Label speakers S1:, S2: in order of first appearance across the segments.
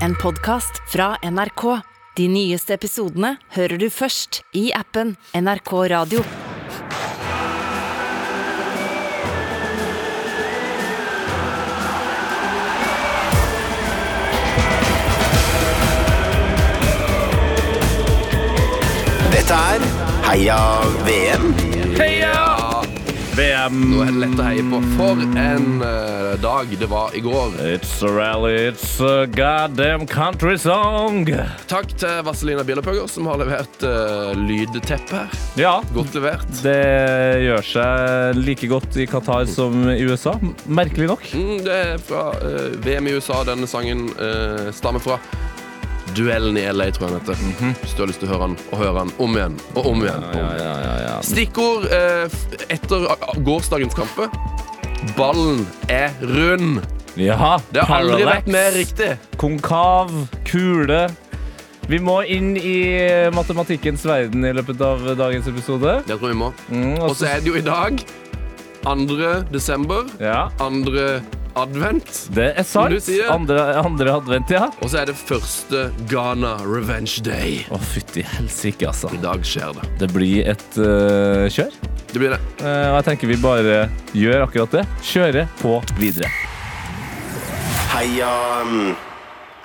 S1: en podkast fra NRK. De nyeste episodene hører du først i appen NRK Radio.
S2: Dette er Heia VM.
S3: VM.
S4: Nå er det lett å heie på. For en uh, dag det var i går.
S3: It's a rally, it's a goddamn country song.
S4: Takk til Vazelina Bilopphøgger, som har levert uh, lydteppe her.
S3: Ja,
S4: Godt levert.
S3: det gjør seg like godt i Qatar som i USA. Merkelig nok.
S4: Mm, det er fra uh, VM i USA. Denne sangen eh, stammer fra Duellen i LA, tror jeg den heter. Hvis du har lyst til å høre den, og høre den om igjen og om igjen.
S3: Ja, ja, ja, ja.
S4: Stikkord eh, etter gårsdagens kamper. Ballen er rund.
S3: ja
S4: Det har aldri
S3: parallax,
S4: vært mer riktig.
S3: Konkav, kule. Vi må inn i matematikkens verden i løpet av dagens episode.
S4: Det tror vi må.
S3: Mm,
S4: Og så er det jo i dag 2. desember.
S3: ja,
S4: Andre advent.
S3: det er sant.
S4: du sier.
S3: Andre, andre advent, ja.
S4: Og så er det første Ghana Revenge Day.
S3: Å, fytti helsike, altså.
S4: I dag skjer det.
S3: Det blir et uh, kjør.
S4: Det blir det.
S3: Uh, og jeg tenker vi bare gjør akkurat det. Kjører på videre.
S2: Heia mm,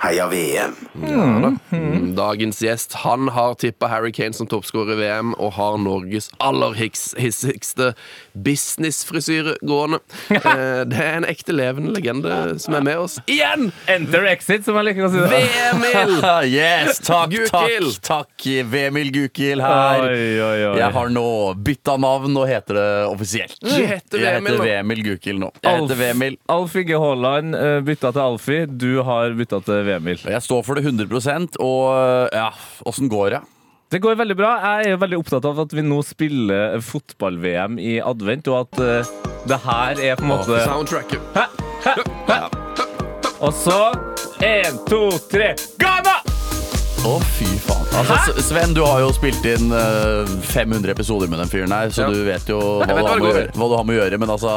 S2: Heia VM.
S4: Mm, Dagens gjest han har tippa Harry Kane som toppskårer i VM og har Norges aller hissigste businessfrisyre gående. Eh, det er en ekte levende legende som er med oss igjen!
S3: Enter exit, som jeg liker å si.
S4: VM-il!
S5: yes, takk, takk, takk. Vemil Gukild her.
S3: Oi, oi, oi.
S5: Jeg har nå bytta navn og heter det offisielt.
S4: Du heter
S5: Jeg heter
S4: nå.
S5: Vemil Gukild nå. Jeg
S3: Alf-
S5: heter Vemil.
S3: Alf Inge Haaland eh, bytta til Alfie. Du har bytta til Vemil.
S5: Jeg står for det 100% og ja, åssen går det?
S3: Det går veldig bra. Jeg er jo veldig opptatt av at vi nå spiller fotball-VM i advent, og at uh, det her er på en måte
S4: Soundtracket.
S3: Og så én, to, tre Ghana!
S5: Å, fy faen. Altså, Sven, du har jo spilt inn uh, 500 episoder med den fyren her, så
S4: Ja.
S5: du vet jo hva,
S4: vet
S5: du
S4: hva
S5: har med, gjøre- hva du har med å gjøre. Men altså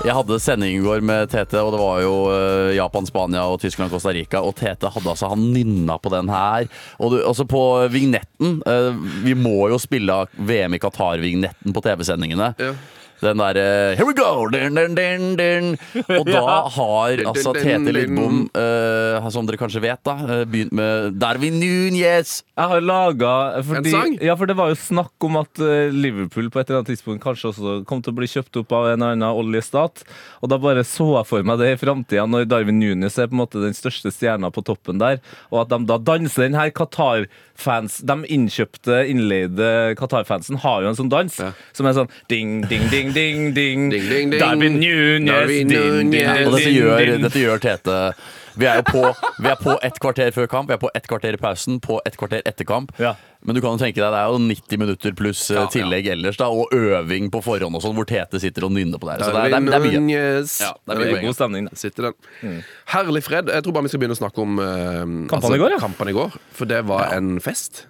S5: jeg hadde sending i går med Tete, og det var jo eh, Japan, Spania og Tyskland, Costa Rica. Og Tete hadde altså Han nynna på den her. Og du, også på vignetten eh, Vi må jo spille VM i Qatar-vignetten på TV-sendingene.
S4: Ja.
S5: Den derre Here we go! Dun, dun, dun. Og da har altså Tete Lidbom, eh, som dere kanskje vet, da, eh, begynt med Darwin Núñez.
S3: Jeg har laga
S4: En sang?
S3: Ja, for det var jo snakk om at eh, Liverpool på et eller annet tidspunkt kanskje også kom til å bli kjøpt opp av en eller annen oljestat. Og da bare så jeg for meg det i framtida, når Darwin Nunes er på en måte den største stjerna på toppen der, og at de da danser den her Qatar-fans De innkjøpte, innleide Qatar-fansen har jo en sånn dans
S4: Ja.
S3: som er sånn ding, ding, ding, ding, ding.
S4: Ding, ding, ding.
S3: Darwin Nunes,
S4: Darwin
S3: ding, ding, ding,
S5: Og dette gjør, dette gjør Tete. Vi er jo på, vi er på ett kvarter før kamp, vi er på ett kvarter i pausen, på ett kvarter etter kamp.
S3: Ja.
S5: Men du kan jo tenke deg, det er jo 90 minutter pluss
S4: ja,
S5: tillegg ja. ellers, da, og øving på forhånd og sånn, hvor Tete sitter og nynner på det her. Så det er, det er, det er mye. Ja, det er
S3: Det
S5: mye
S3: er god stemning.
S4: Sitter den. Herlig fred. Jeg tror bare vi skal begynne å snakke om uh,
S3: Kampene i ja.
S4: kampene i går. For det var en fest.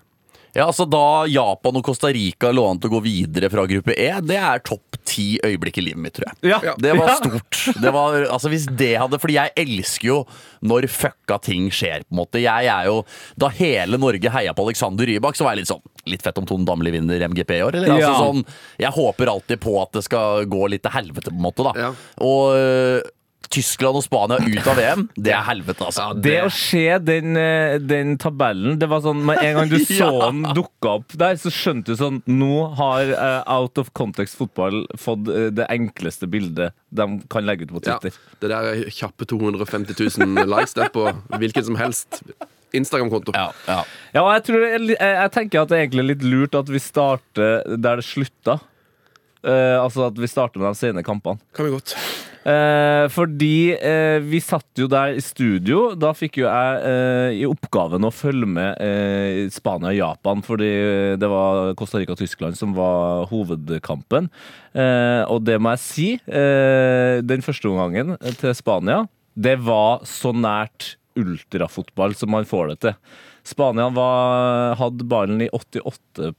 S5: Ja, altså Da Japan og Costa Rica lå an til å gå videre fra gruppe E, det er topp ti øyeblikk i livet mitt, tror jeg.
S3: Ja.
S5: Det var stort. Det var, altså hvis det hadde Fordi jeg elsker jo når fucka ting skjer, på en måte. Jeg er jo Da hele Norge heia på Alexander Rybak, så var jeg litt sånn Litt fett om Tone Damli vinner MGP i år, eller?
S3: Ja.
S5: Altså sånn Jeg håper alltid på at det skal gå litt til helvete, på en måte, da.
S4: Ja.
S5: Og Tyskland og Spania ut av VM, det er helvete, altså.
S3: Det å se den, eh, den tabellen Det var sånn, Med en gang du så
S5: Ja.
S3: den dukka opp der, så skjønte du sånn Nå har uh, Out of Context Fotball fått uh, det enkleste bildet de kan legge ut på Twitter.
S4: Ja, det der er kjappe 250 000 likes der på hvilken som helst Instagram-konto.
S5: Ja, ja.
S3: Ja, og jeg, det jeg, jeg tenker at det er egentlig litt lurt at vi starter der det slutta. Eh, altså at vi starter med de sene kampene.
S4: Kan vi godt.
S3: Uh, fordi uh, vi satt jo der i studio. Da fikk jo jeg i oppgaven å følge med Spania og Japan, fordi det var Costa Rica og Tyskland som var hovedkampen. Og det må jeg si, den første omgangen til Spania, det var så nært ultrafotball som man får det til. Spania var, hadde ballen i 88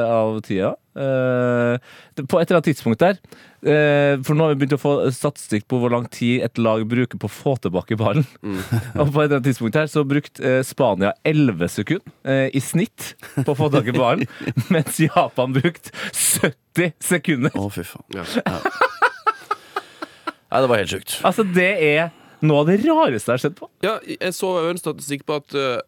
S3: av tida. Eh, på et eller annet tidspunkt der Eh, for nå har vi begynt å få statistikk på hvor lang tid et lag bruker på å få tilbake ballen. Og på et eller annet tidspunkt her så brukte eh, Spania 11 sekunder eh, i snitt på å få tak i ballen, mens Japan brukte 70 sekunder.
S5: Å, fy faen.
S4: Ja.
S5: Nei, det var helt sjukt.
S3: Altså, det er noe av det rareste jeg har sett på.
S4: Ja, jeg så jo en statistikk på at eh,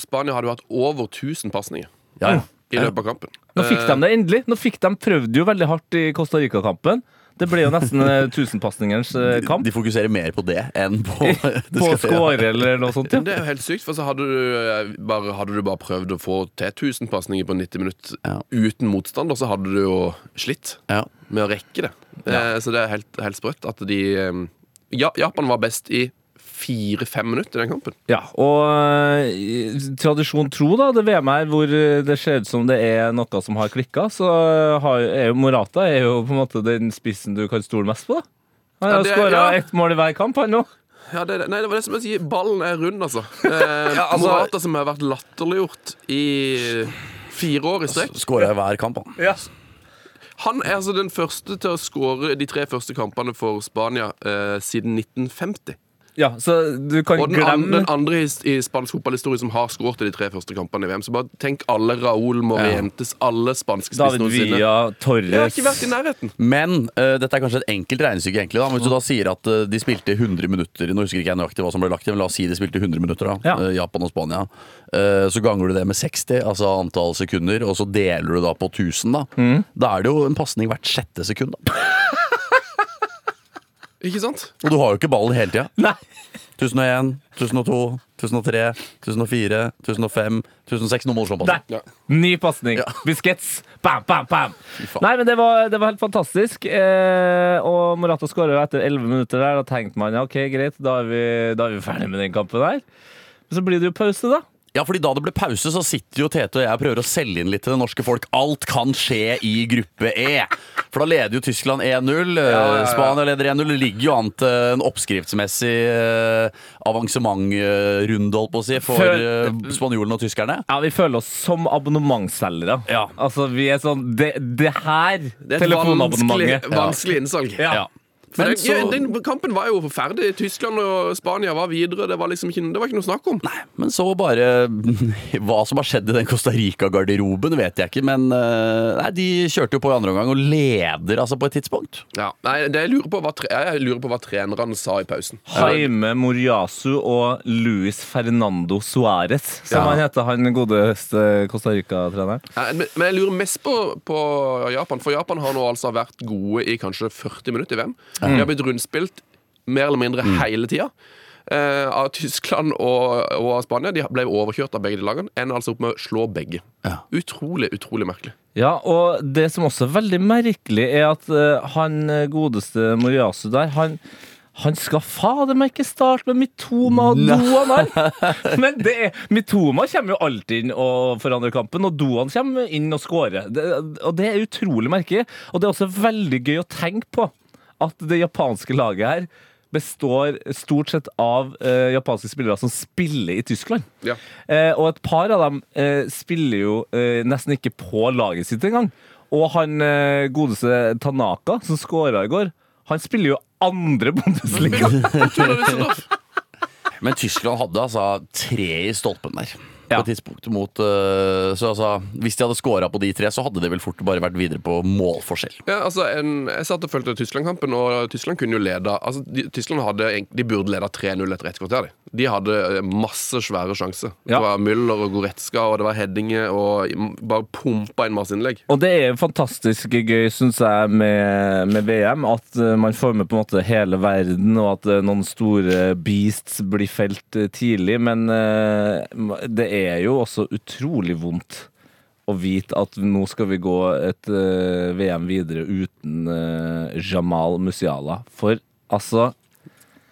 S4: Spania hadde jo hatt over 1000 pasninger
S5: Ja, ja.
S4: i løpet av kampen.
S3: Nå fikk
S4: Eh,
S3: de det endelig. Nå fikk de prøvd jo veldig hardt i Costa Rica-kampen. Det ble jo nesten eh, tusenpasningerens eh, kamp.
S5: De fokuserer mer på det enn på det
S3: På å score eller noe sånt. Ja.
S4: Det er jo helt sykt, for så hadde du eh, bare, hadde du bare prøvd å få til 1000 pasninger på 90 minutter
S5: Ja.
S4: uten motstander, så hadde du jo slitt
S5: Ja.
S4: med å rekke det. Eh, Så det er helt, helt sprøtt at de eh, ja, Japan var best i fire-fem minutter i den kampen.
S3: Ja, og eh, tradisjon tro, da, det VM her hvor eh, det ser ut som det er noe som har klikka, så eh, har, er jo Morata er jo på en måte den spissen du kan stole mest på. da. Han har
S4: ja,
S3: skåra
S4: ja.
S3: ett mål i hver kamp, han nå.
S4: Ja, det, nei, det var det som jeg sier. Ballen er rund, altså. Eh,
S5: Ja, altså-
S4: Morata som har vært latterliggjort i fire år i strekk.
S5: Skåra i hver kamp, han.
S3: Ja.
S4: Han er altså den første til å skåre de tre første kampene for Spania eh, siden 1950.
S3: ja, så du kan
S4: Og den, an,
S3: glemme
S4: den andre i, i spansk fotballhistorie som har skåret i de tre første kampene i VM. Så bare tenk alle Raúl Morientes, alle spanske
S3: David
S4: spissene.
S3: Villa,
S4: Jeg har ikke vært i nærheten.
S5: Men uh, dette er kanskje et enkelt regnestykke, egentlig. da Men Hvis du da sier at uh, de spilte 100 minutter Nå husker ikke jeg nøyaktig hva som ble lagt til, men la oss si de spilte 100 minutter, da
S3: Ja.
S5: Uh, Japan og Spania. Eh, så ganger du det med 60, altså antall sekunder, og så deler du da på 1000, da. Da er det jo en pasning hvert sjette sekund, da.
S4: Ikke sant?
S5: Og du har jo ikke ballen hele tida.
S3: Nei!
S5: 1001, 1002, 1003, 1004, 1005, 1006 Nå må du slå på
S3: Der.
S4: Ja.
S3: Ny pasning.
S5: Ja.
S3: Busquets. Bam, bam, bam. Nei, men det var, det var helt fantastisk. Eh, og Morata skåra etter 11 minutter der. Da tenkte man ja, ok, greit, da er vi, da er vi ferdig med den kampen der. Men så blir det jo pause, da.
S5: Ja, fordi Da det ble pause, så sitter jo Tete og jeg og prøver å selge inn litt til det norske folk. Alt kan skje i gruppe E. For da leder jo Tyskland 1-0. eh, Spania leder 1-0. Det ligger jo an til en oppskriftsmessig eh, avansementrunde, holdt på å si, for
S3: Føl...
S5: eh, spanjolene og tyskerne.
S3: Ja, Vi føler oss som abonnementsselgere.
S5: Ja.
S3: Altså, vi er sånn Det, det her
S4: Det er et vanskelig,
S3: telefonabonnementet.
S4: vanskelig innsalg.
S3: Ja.
S5: Men
S4: den,
S5: så-
S4: ja, den kampen var jo ferdig. Tyskland og Spania var videre. Det var liksom ikke, det var ikke noe snakk om.
S5: Men så bare Hva som har skjedd i den Costa Rica-garderoben, vet jeg ikke. Men eh, nei, de kjørte jo på i andre omgang og leder altså på et tidspunkt.
S4: Ja. Nei, det jeg, lurer på hva tre, jeg lurer på hva trenerne sa i pausen.
S3: Jaime Moriasu og Luis Fernando Suárez, som
S5: Ja.
S3: han heter, han godeste Costa Rica-treneren.
S4: Men, men jeg lurer mest på, på Japan, for Japan har nå altså vært gode i kanskje 40 minutter i VM. De har blitt rundspilt mer eller mindre hele tida. Eh, av Tyskland og, og av Spania. De ble overkjørt av begge de lagene. Ender altså opp med å slå begge.
S5: Ja.
S4: Utrolig, utrolig merkelig.
S3: Ja, og det som også er veldig merkelig, er at uh, han eh, godeste Moriasu der, han han skal fader meg ikke starte med Mitoma og Doan her! Men det er, Mitoma kommer jo alltid inn og forandrer kampen, og Doan kommer inn og scorer. Det, og det er utrolig merkelig. Og det er også veldig gøy å tenke på at det japanske laget her består stort sett av eh, japanske spillere som spiller i Tyskland.
S4: Ja.
S3: Eh, og et par av dem eh, spiller jo eh, nesten ikke på laget sitt engang. Og han eh, godeste Tanaka, som skåra i går, han spiller jo andre Bundesliga.
S5: Men Tyskland hadde altså tre i stolpen der.
S3: Ja.
S5: På et tidspunkt mot uh, Så altså, Hvis de hadde scora på de tre, så hadde det vel fort bare vært videre på målforskjell.
S4: Ja, altså, en, jeg satt og fulgte Tyskland-kampen, og Tyskland kunne jo lede altså, de, Tyskland hadde, de burde leda 3-0 etter ett kvarter. De. de hadde eh, masse svære sjanser.
S3: Ja.
S4: Det var Müller og Goretzka, og det var Heddinge, og bare pumpa inn masse innlegg.
S3: Og det er fantastisk gøy, syns jeg, med, med VM, at eh, man får med på en måte hele verden, og at noen store beasts blir felt tidlig. Men uh, det er jo også utrolig vondt å vite at nå skal vi gå et uh, VM videre uten uh, Jamal Musiala. For altså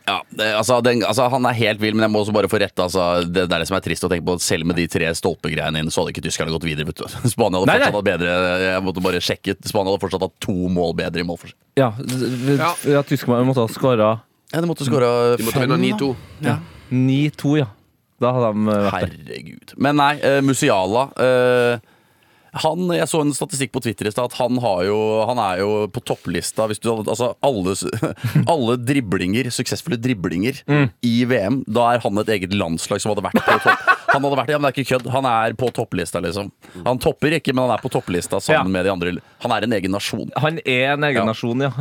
S5: Ja, det, altså, den, altså, Han er helt vill, men jeg må også bare få rette. Altså, det, det er det som er trist å tenke på. Selv med de tre stolpegreiene inn, så hadde ikke tyskerne gått videre. Spania hadde
S3: Nei, nei.
S5: fortsatt hatt bedre Jeg måtte bare sjekke Spania hadde fortsatt hatt to mål bedre i målforskjell.
S3: Ja, ja.
S4: Ja.
S3: tyskerne måtte ha skåra
S5: Ja, de måtte skåra
S4: De måtte vinne 9-2.
S5: Ja.
S3: 9-2, ja. Da hadde de eh, vært der.
S5: Herregud. Men nei, uh, Musiala uh, Han, jeg så en statistikk på Twitter i stad at han, har jo, han er jo på topplista hvis du, altså alle, alle driblinger, suksessfulle driblinger i VM. Da er han et eget landslag som hadde vært på topp. Han hadde vært, ja, men det er ikke kødd. Han er på topplista, liksom. Han topper ikke, men han er på topplista sammen
S3: Ja.
S5: med de andre. Han er en egen nasjon.
S3: Han er en egen
S5: Ja.
S3: nasjon, ja.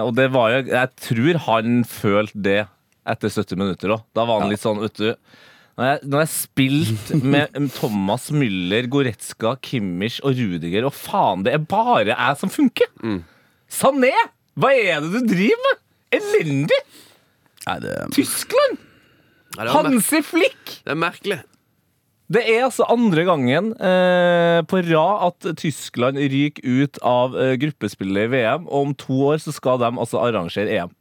S3: Og det var jo Jeg tror han følte det etter 70 minutter òg. Da var han litt sånn, vet du når jeg, når jeg spilt med Thomas Müller, Goretzka, Kimmich og Rudiger Og faen, det er bare jeg som funker! Sané! Hva er det du driver med?! Elendig!
S5: Nei, det,
S3: Tyskland!
S4: Nei,
S3: Hansi Flick!
S4: det er merkelig.
S3: Det er altså andre gangen eh, på rad at Tyskland ryker ut av eh, gruppespillet i VM, og om to år så skal de altså arrangere EM.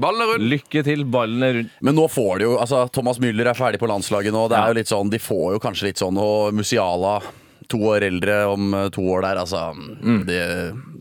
S4: Ballen er rund.
S3: Lykke til, ballen er rundt.
S5: Men nå får de jo altså Thomas Müller er ferdig på landslaget nå. Det er
S3: Ja.
S5: jo litt sånn, De får jo kanskje litt sånn Og Musiala, to år eldre om eh, to år der, altså de,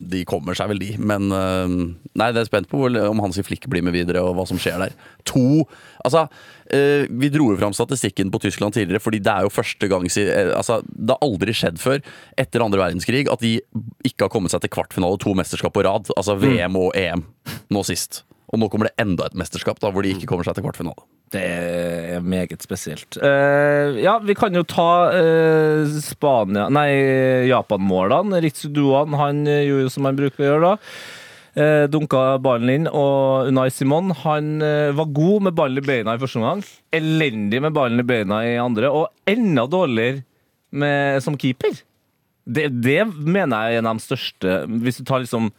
S5: de kommer seg vel, de. Men eh, Nei, det er spent på om Hansi flikk blir med videre, og hva som skjer der. To Altså, eh, vi dro jo fram statistikken på Tyskland tidligere, fordi det er jo første gang si- Altså, det har aldri skjedd før, etter andre verdenskrig, at de ikke har kommet seg til kvartfinale to mesterskap på rad. Altså VM og EM nå sist. Og nå kommer det enda et mesterskap da, hvor de ikke kommer seg til kvartfinale.
S3: Det er meget spesielt. Uh, ja, vi kan jo ta uh, Spania Nei, Japan-målene. Ritsu Duan han eh, gjorde jo som han bruker å gjøre da. Eh, dunka ballen inn, og Unai Simon han var god med ballen i beina i første omgang. Elendig med ballen i beina i andre, og enda dårligere med, som keeper. Det, det mener jeg er en av de største Hvis du tar liksom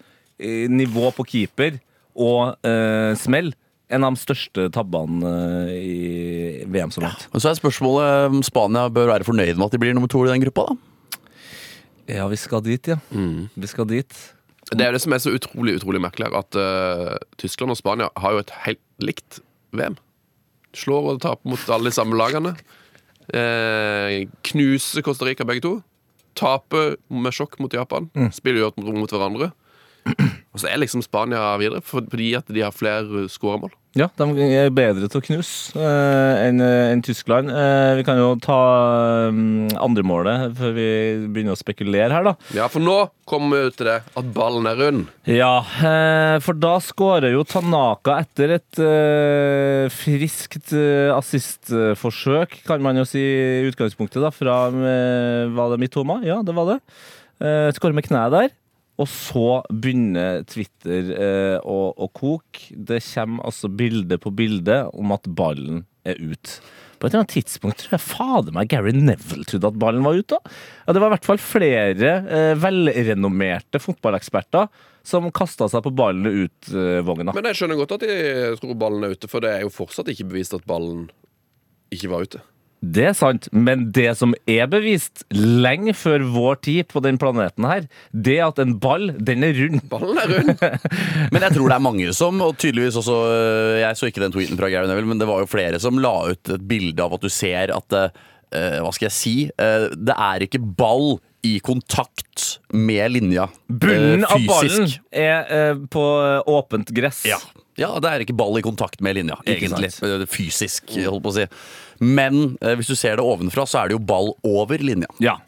S3: nivå på keeper og uh, smell, en av de største tabbene eh, i VM så langt.
S5: Men så er spørsmålet om Spania bør være fornøyd med at de blir nummer to i den gruppa. da
S3: Ja, vi skal dit, ja. Vi skal dit.
S4: Det er det som er så utrolig utrolig merkelig her, at uh, Tyskland og Spania har jo et helt likt VM. Slår og taper mot alle de samme lagene. Eh, knuser Costa Rica begge to. Taper med sjokk mot Japan. Spiller jo mot, mot hverandre. Og så er liksom Spania videre, fordi at de har flere skåremål.
S3: Ja, de er bedre til å knuse eh, enn en Tyskland. Eh, vi kan jo ta um, andremålet før vi begynner å spekulere her, da.
S4: Ja, for nå kommer vi til det at ballen er rund.
S3: Ja, eh, for da skårer jo Tanaka etter et eh, friskt eh, assistforsøk, kan man jo si i utgangspunktet, da, fra eh, Var det Mitoma? Ja, det var det. Eh, skårer med kneet der. Og så begynner Twitter eh, å, å koke. Det kommer altså bilde på bilde om at ballen er ut. På et eller annet tidspunkt tror jeg fader meg Gary Neville trodde at ballen var ute. Ja, det var i hvert fall flere eh, velrenommerte fotballeksperter som kasta seg på ballen ut-vogna.
S4: Men jeg skjønner godt at de tror ballen er ute, for det er jo fortsatt ikke bevist at ballen ikke var ute.
S3: Det er sant, men det som er bevist lenge før vår tid på den planeten her, det er at en ball, den er rund.
S4: Ballen er rund.
S5: Men jeg tror det er mange som, og tydeligvis også øh, Jeg så ikke den tweeten fra Gary Neville, men det var jo flere som la ut et bilde av at du ser at uh, Hva skal jeg si? Uh, det er ikke ball i kontakt med linja.
S3: Bunnen
S5: uh,
S3: av ballen er uh, på åpent gress.
S5: Ja. Ja, det er ikke ball i kontakt med linja,
S3: Ikke
S5: egentlig.
S3: sant.
S5: Øh, Fysisk, holdt på å si. Men eh, hvis du ser det ovenfra, så er det jo ball over linja.
S3: Ja.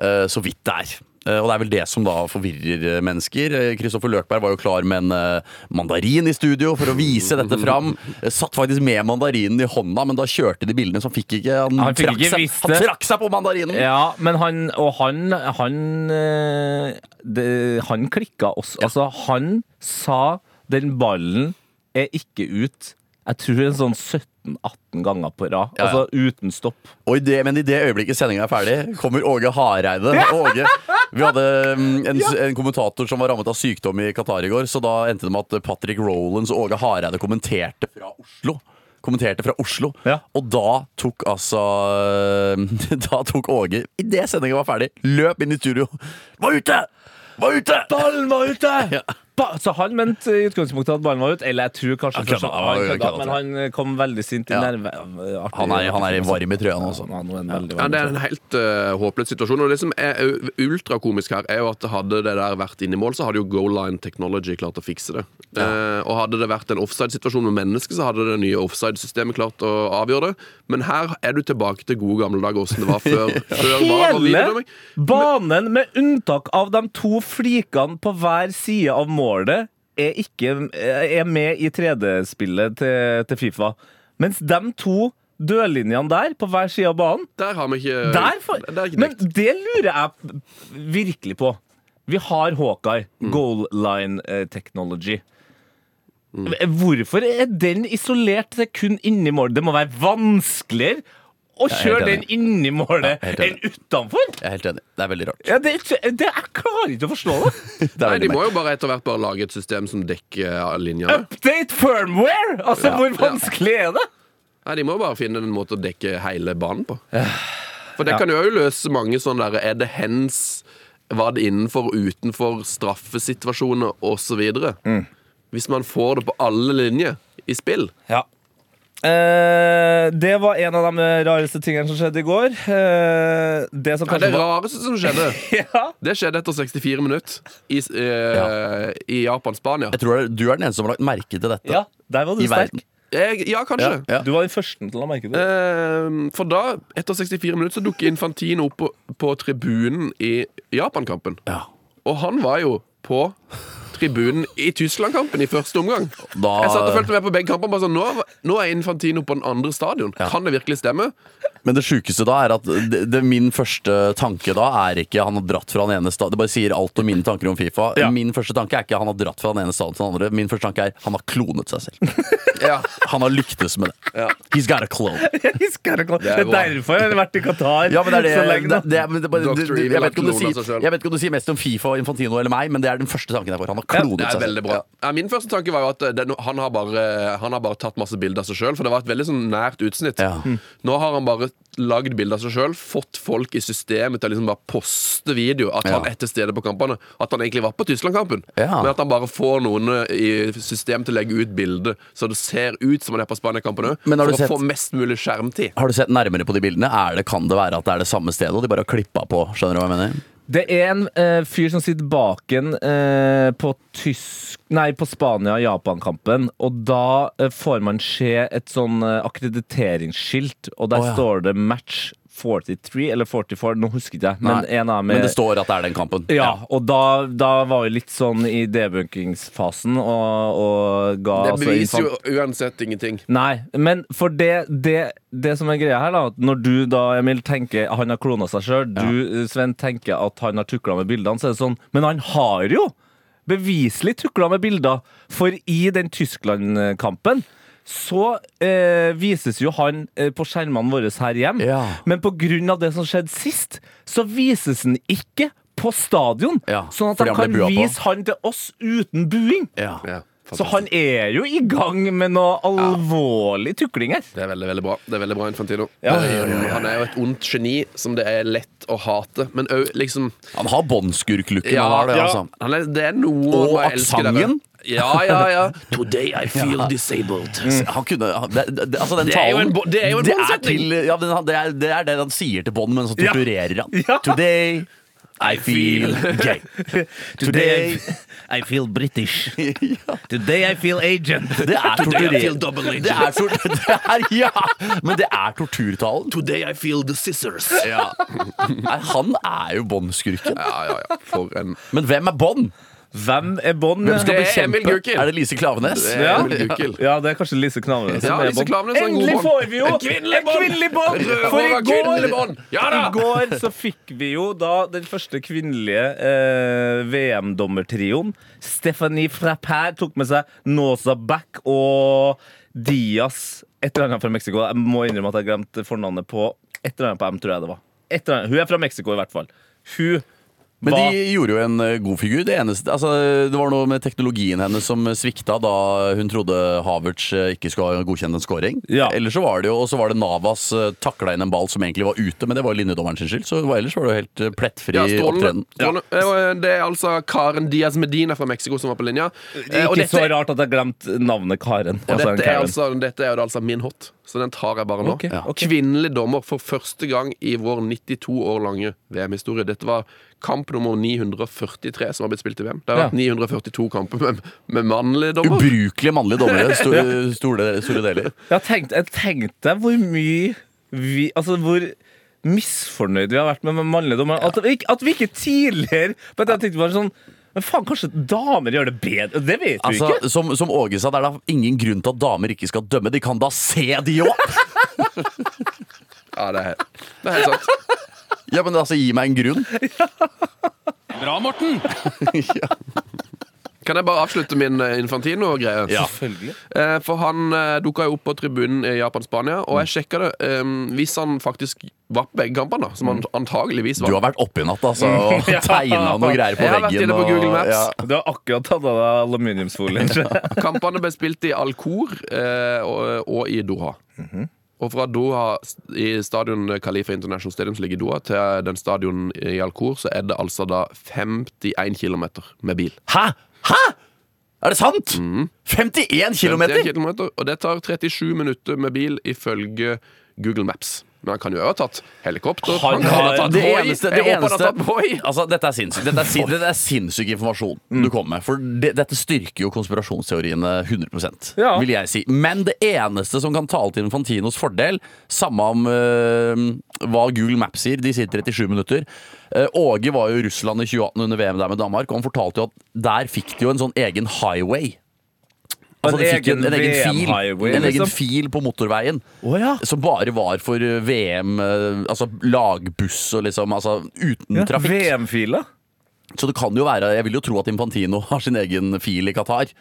S5: Eh, så vidt det er. Eh, Og det er vel det som da forvirrer eh, mennesker. Eh, Kristoffer Løkberg var jo klar med en eh, mandarin i studio for å vise dette fram. Eh, Satt faktisk med mandarinen i hånda, men da kjørte de bildene, så han fikk ikke Han,
S3: Han fikk
S5: trakk,
S3: ikke
S5: seg, han trakk seg på mandarinen!
S3: Ja, men han Og han Han, eh, det, han klikka også. Altså, han sa den ballen er ikke ut. Jeg tror en sånn 17-18 ganger på rad.
S5: Ja.
S3: Altså uten stopp.
S5: Og i det, men i det øyeblikket sendinga er ferdig, kommer Åge Hareide. Åge, vi hadde mm, en, en kommentator som var rammet av sykdom i Qatar i går, så da endte det med at Patrick Rowlands og Åge Hareide kommenterte fra Oslo. Kommenterte fra Oslo.
S3: Ja.
S5: Og da tok altså Da tok Åge, idet sendinga var ferdig, løp inn i studio. Var ute! Var ute!
S3: Ballen var ute!
S5: Ja.
S3: Så han mente i utgangspunktet at ballen var ut, eller jeg tror kanskje
S5: Han kødda, han
S3: han
S5: kødda,
S3: men han kom veldig sint i
S5: Ja.
S3: nerve. Artig-
S5: Han er, han er varm i trøya nå også.
S3: Ja, han en veldig
S4: Ja, Det er en helt uh, håpløs situasjon. Og det som er ultrakomisk her, er jo at hadde det der vært inne i mål, så hadde jo Goal Line Technology klart å fikse det. Eh, og hadde det vært en offside-situasjon med mennesker, så hadde det nye offside-systemet klart å avgjøre det. Men her er du tilbake til gode gamle dager, åssen det var før, før VAR
S3: Hele banen, med unntak av de to flikene på hver side av målet, er, ikke, er med i 3D-spillet til, til Fifa. Mens de to dørlinjene der, på hver side av banen
S4: Der har vi ikke
S3: der for,
S4: det er ikke
S3: Men det lurer jeg virkelig på. Vi har Hawkeye,
S4: Mm.
S3: goal line eh, technology.
S4: Mm.
S3: Hvorfor er den isolert til kun inni mål? Det må være vanskeligere å
S5: er
S3: kjøre den inni målet
S5: Ja,
S3: enn utenfor.
S5: Jeg er helt enig. Det er veldig rart.
S3: Ja, det, det, jeg klarer ikke å forstå det.
S5: Det
S4: Nei, De må jo bare etter hvert bare lage et system som dekker linja. linjene.
S3: Update firmware! Altså, hvor vanskelig er det?
S4: Nei, De må bare finne en måte å dekke hele banen på. For det
S3: Ja.
S4: kan jo løse mange sånne der Er det hens Var det innenfor, utenfor, straffesituasjoner osv.?
S3: Mm.
S4: Hvis man får det på alle linjer i spill.
S3: Ja. Eh, det var en av de rareste tingene som skjedde i går. Eh, det som
S4: Ja, det
S3: var
S4: rareste som skjedde,
S3: ja.
S4: det skjedde etter 64 minutter i, eh, i Japan-Spania.
S5: Jeg tror du er den eneste som har lagt merke til dette.
S3: ja, der var du
S5: I
S3: sterk.
S5: verden.
S4: Jeg, ja, kanskje.
S5: Ja, ja.
S3: Du var den første til å merke det.
S4: Eh, for da, etter 64 minutter, så dukker Infantino opp på, på tribunen i Japan-kampen.
S5: Ja.
S4: Og han var jo på tribunen i Tyskland-kampen i første omgang.
S5: Da,
S4: Jeg satt og fulgte med på begge kamper. Bare sånn, nå, nå er Infantino på den andre stadion. Kan det virkelig stemme?
S5: Men det sjukeste da er at det, det, min første tanke da er ikke han har dratt fra den ene stadion. Det bare sier alt om mine tanker om Fifa.
S3: Ja.
S5: Min første tanke er ikke han har dratt fra den ene stadion til den andre. Min første tanke er han har klonet seg selv.
S4: Ja.
S5: Han har lyktes med det.
S4: Ja.
S5: He's got a clone.
S3: He's got a det, det
S4: er
S3: er derfor jeg har vært i Qatar
S5: Ja, men det er det,
S3: så lenge.
S5: det, det, det, det, det,
S4: det,
S5: jeg vet ikke om du sier mest om Fifa Infantino eller meg, men det er den første tanken jeg får. Han har klonet
S4: Det er veldig bra. Ja, min første tanke var jo at den, han, har bare, han har bare tatt masse bilder av seg sjøl, for det var et veldig sånn nært utsnitt.
S5: Ja.
S4: Nå har han bare lagd bilder av seg sjøl, fått folk i systemet til å liksom bare poste video at han
S5: Ja.
S4: er til stede på kampene. At han egentlig var på Tyskland-kampen.
S5: Ja.
S4: Men at han bare får noen eh, i systemet til å legge ut bilde, så det ser ut som han er på Spania-kampen òg. For
S5: du
S4: å
S5: sett-
S4: få mest mulig skjermtid.
S5: Har du sett nærmere på de bildene? Er det, kan det være at det er det samme stedet, og de bare har klippa på? Skjønner du hva jeg mener?
S3: Det er en eh, fyr som sitter baken eh, på tysk Nei, på Spania-Japan-kampen, og da eh, får man se et sånn eh, akkrediteringsskilt, og der står det match 43 eller 44, nå husker ikke jeg, men en av dem
S5: Men det står at det er den kampen.
S3: Ja, og da, da var vi litt sånn i debunkingsfasen og, og ga
S4: Det
S3: altså
S4: beviser jo uansett ingenting.
S3: Nei, men for det, det, det som er greia her, da Når du da, Emil, tenker han har klona seg sjøl, du, Sven, tenker at han har tukla med bildene, så er det sånn Men han har jo beviselig tukla med bilder, for i den Tyskland-kampen så eh, vises jo han eh, på skjermene våre her hjemme.
S5: Ja.
S3: Men av det som skjedde sist, så vises han ikke på stadion.
S5: Ja,
S3: sånn at
S5: de
S3: kan vise han til oss uten buing.
S5: Ja.
S4: Ja,
S3: Så han er jo i gang med noe alvorlig tukling her.
S4: Det er veldig veldig bra. Det er veldig bra, Infantino.
S3: Ja.
S4: Han er jo et ondt geni som det er lett å hate. Men òg liksom
S5: Han har båndskurklooken.
S4: Ja,
S5: han har det,
S4: ja.
S5: altså.
S4: Han er, det er noe
S5: Og aksenten.
S4: Ja, ja, ja. Today I feel disabled.
S5: Han kunne han- det, det, det, altså den
S4: Det er jo
S5: talen
S4: en bo- det er jo en
S5: det
S4: båndsetning.
S5: til, ja, den, det, er, det er det han sier til Bond, men så
S3: Ja.
S5: torturerer han.
S3: Ja.
S5: Today I feel gay.
S3: Today I feel British. Today I feel agent.
S5: Det er
S4: Today I feel
S5: torturering.
S4: double agent.
S5: Det er, tor det er, ja, men det er torturtalen.
S4: Today I feel the scissors.
S5: Ja. Nei, han er jo Bond-skurken.
S4: Ja, ja, ja. For en
S5: Men hvem er Bond?
S3: Hvem er Bond?
S4: Hvem skal
S5: Det er
S4: bekjempe?
S5: Emil Gukild. Er det Lise Klavenes?
S4: Det er
S3: Ja.
S4: Emil Gukild.
S3: Ja, det er kanskje Lise Klavenes.
S4: Ja, Lise Klavenes
S3: Endelig får vi jo
S4: En kvinnelig
S3: Bond! For i går,
S4: Ja!
S3: I går så fikk vi jo da den første kvinnelige eh, VM-dommertrioen. Stephanie Frappert tok med seg Nosa Back og Diaz. Et eller annet fra Mexico. Jeg må innrømme at jeg glemte fornavnet på et eller annet på M, tror jeg det var. Et eller annet. Hun er fra Mexico, i hvert fall. Hun
S5: Men
S3: Hva-
S5: de gjorde jo en eh, god figur. Det eneste, altså, det var noe med teknologien hennes som svikta da hun trodde Havertz eh, ikke skulle godkjenne en scoring.
S3: Ja.
S5: Ellers så var det jo, og så var det Navas uh, takla inn en ball som egentlig var ute, men det var linjedommeren sin skyld. Så det var, ellers var det jo helt eh, plettfri
S4: Ja,
S5: opptreden.
S4: Eh, Det er altså Karen Diaz Medina fra Mexico som var på linja. Eh, og
S3: Ikke så rart at jeg glemt navnet Karen.
S4: Og
S3: Altså,
S4: dette, er altså, dette er jo altså min hot, så den tar jeg bare nå.
S3: Okay, Ja.
S4: Kvinnelig dommer for første gang i vår 92 år lange VM-historie. Dette var kamp nummer 943 som har blitt spilt i VM. Det har vært 942 kamper med, med mannlige dommer.
S5: Ubrukelig mannlige dommere, store, store, store deler.
S3: Jeg tenkte, jeg tenkte hvor mye vi Altså hvor misfornøyd vi har vært med, med mannlige dommere. At, at vi ikke tidligere Men jeg tenkte bare sånn Men faen, kanskje damer gjør det bedre? Det vet vi
S5: Altså,
S3: ikke.
S5: som, som Åge sa, det er da ingen grunn til at damer ikke skal dømme. De kan da se, de òg!
S4: Ja, det er, helt- det er helt sant.
S5: Ja, men altså, gi meg en grunn.
S4: Bra, Morten Kan jeg bare avslutte min eh, Infantino-greie?
S5: Ja.
S3: Selvfølgelig.
S4: Eh, For han eh, dukka jo opp på tribunen i Japan-Spania, og jeg sjekka det. eh, Hvis han faktisk var på begge kampene, som han antageligvis var Du
S5: har vært oppe i natt altså, og tegna noe greier på
S4: Jeg har vært inne på Google Maps.
S5: ja.
S3: Du har akkurat tatt av deg aluminiumsfolien.
S4: Kampene ble spilt i Al-Khor eh, og, og i Doha. Og fra Doha, i stadion Khalifa International Stadium som ligger i Doha, til den stadion i Al-Khor, så er det altså da 51 km med bil.
S5: Hæ?! Hæ?! Er det sant?! 51 km!
S4: 51 kilometer, og det tar 37 minutter med bil ifølge Google Maps. Men han kan jo ha tatt helikopter.
S3: Han
S4: Han, kan ha tatt
S5: Det eneste, det eneste altså, Dette er sinnssykt Dette er, dette er sinnssyk informasjon du kommer med. For det, dette styrker jo konspirasjonsteoriene 100
S3: Ja.
S5: vil jeg si. Men det eneste som kan tale til Infantinos fordel, samme om øh, hva Google Maps sier, de sier 37 minutter øh, Åge var jo i Russland i 2018 under VM der med Danmark, og han fortalte jo at der fikk de jo en sånn egen highway. Altså,
S3: En
S5: egen en, en
S3: egen
S5: fil,
S3: VM-highway,
S5: en egen
S3: liksom.
S5: fil på motorveien.
S3: oh, ja.
S5: Som bare var for eh, VM, eh, altså lagbuss og liksom Altså uten trafikk.
S3: VM-fila.
S5: Så det kan jo være Jeg vil jo tro at Infantino har sin egen fil i Qatar.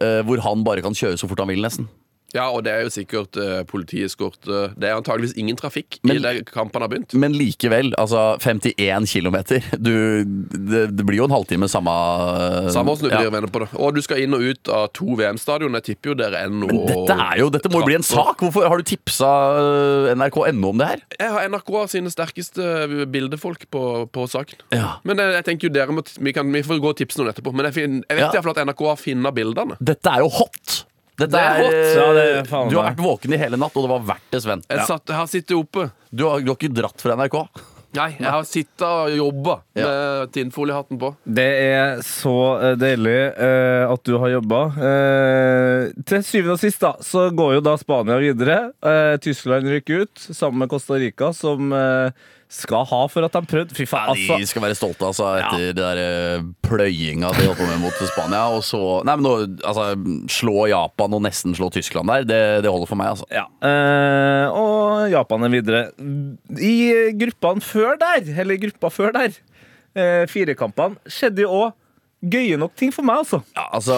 S5: Uh, hvor han bare kan kjøre så fort han vil, nesten.
S4: Ja, og det er jo sikkert uh, politieskorte. Det er antageligvis ingen trafikk
S5: Men-
S4: i det kampene har begynt.
S5: Men likevel, altså 51 km. Du, det, det blir jo en halvtime samme eh,
S4: Samme åssen du
S5: ja.
S4: venner på det. Og du skal inn og ut av to VM-stadion. Jeg tipper jo dere er noe
S5: Men dette er jo, dette må jo bli en sak! Hvorfor Har du tipsa eh, NRK.no om det her?
S4: Jeg har NRK sine sterkeste bildefolk på, på saken.
S5: Ja.
S4: Men jeg, jeg tenker jo dere må, vi, kan, vi får gå og tipse noen etterpå. Men jeg, fin, jeg vet
S5: Ja.
S4: iallfall at NRK har funnet bildene.
S5: Dette er jo hot! Dette
S4: Det er hot.
S5: eh,
S3: Ja, det er
S5: du har vært våken i hele natt, og det var verdt det, Sven.
S4: Jeg, satt, jeg har sittet oppe.
S5: Du har, du har ikke dratt fra NRK?
S4: Nei, jeg har sittet og jobba
S5: Ja.
S4: med tinnfoliehatten på.
S3: Det er så eh, deilig uh, at du har jobba. Uh, til syvende og sist da, så går jo da Spania videre. Uh, Tyskland rykker ut sammen med Costa Rica, som skal ha for at de prøvde. Fy faen,
S5: De
S3: altså.
S5: skal være stolte altså, etter det der eh, pløyinga de holdt på med mot Spania. Og så Nei, men nå, altså, slå Japan og nesten slå Tyskland der, det, det holder for meg, altså.
S3: Ja. Eh, og Japan er videre. I gruppene før der, eller gruppa før der, eh, firekampene, skjedde jo òg gøye nok ting for meg, altså.
S5: Ja, altså,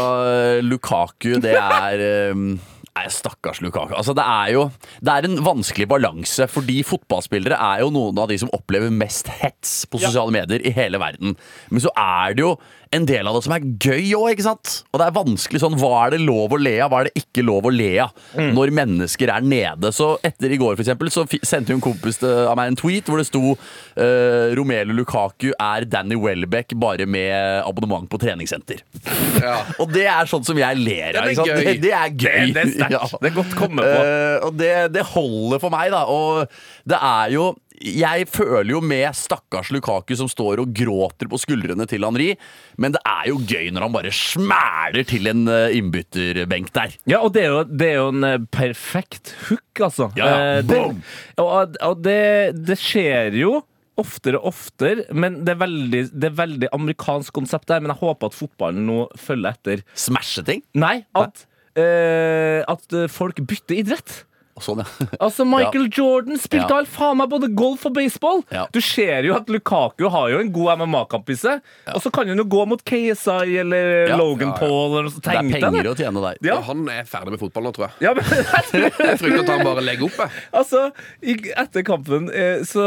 S5: Lukaku, det er eh, Nei, stakkars Lukaku. Altså, det er jo Det er en vanskelig balanse, fordi fotballspillere er jo noen av de som opplever mest hets på sosiale medier i hele verden. Men så er det jo en del av det som er gøy òg, ikke sant? Og det er vanskelig sånn Hva er det lov å le av, hva er det ikke lov å le av? Når mennesker er nede. Så etter i går, for eksempel, så sendte jo en kompis av meg en tweet hvor det sto uh, Romelu Lukaku er Danny Welbeck bare med abonnement på treningssenter.
S4: Ja.
S5: Og det er sånn som jeg ler av.
S4: Gøy.
S5: Det, det er gøy.
S3: Det, det er sterkt.
S5: Ja.
S3: Det er godt komme på.
S5: Uh, og det, det holder for meg, da. Og det er jo jeg føler jo med stakkars Lukaku som står og gråter på skuldrene til Henri, men det er jo gøy når han bare smæler til en eh, innbytterbenk der.
S3: Ja, og det er jo, det er jo en eh, perfekt hook, altså.
S5: Ja.
S3: Eh, det, og og det, det skjer jo oftere og oftere, men det er veldig, det er veldig amerikansk konsept der. Men jeg håper at fotballen nå følger etter.
S5: Smashe ting.
S3: Nei, at, uh, at folk bytter idrett.
S5: Sånn, ja.
S3: Altså, Michael Jordan spilte
S5: Ja.
S3: all faen meg både golf og baseball.
S5: Ja.
S3: Du ser jo at Lukaku har jo en god MMA-kamp i seg. Og så kan han jo gå mot KSI eller
S5: Ja.
S3: Logan
S4: Ja, ja.
S3: Paul eller noe.
S5: Det er penger
S3: det.
S5: å tjene der.
S3: Ja.
S4: Og han er ferdig med fotball nå, tror jeg.
S3: Ja, men
S4: Jeg frykter at han bare legger opp. Jeg.
S3: Altså, etter kampen eh, så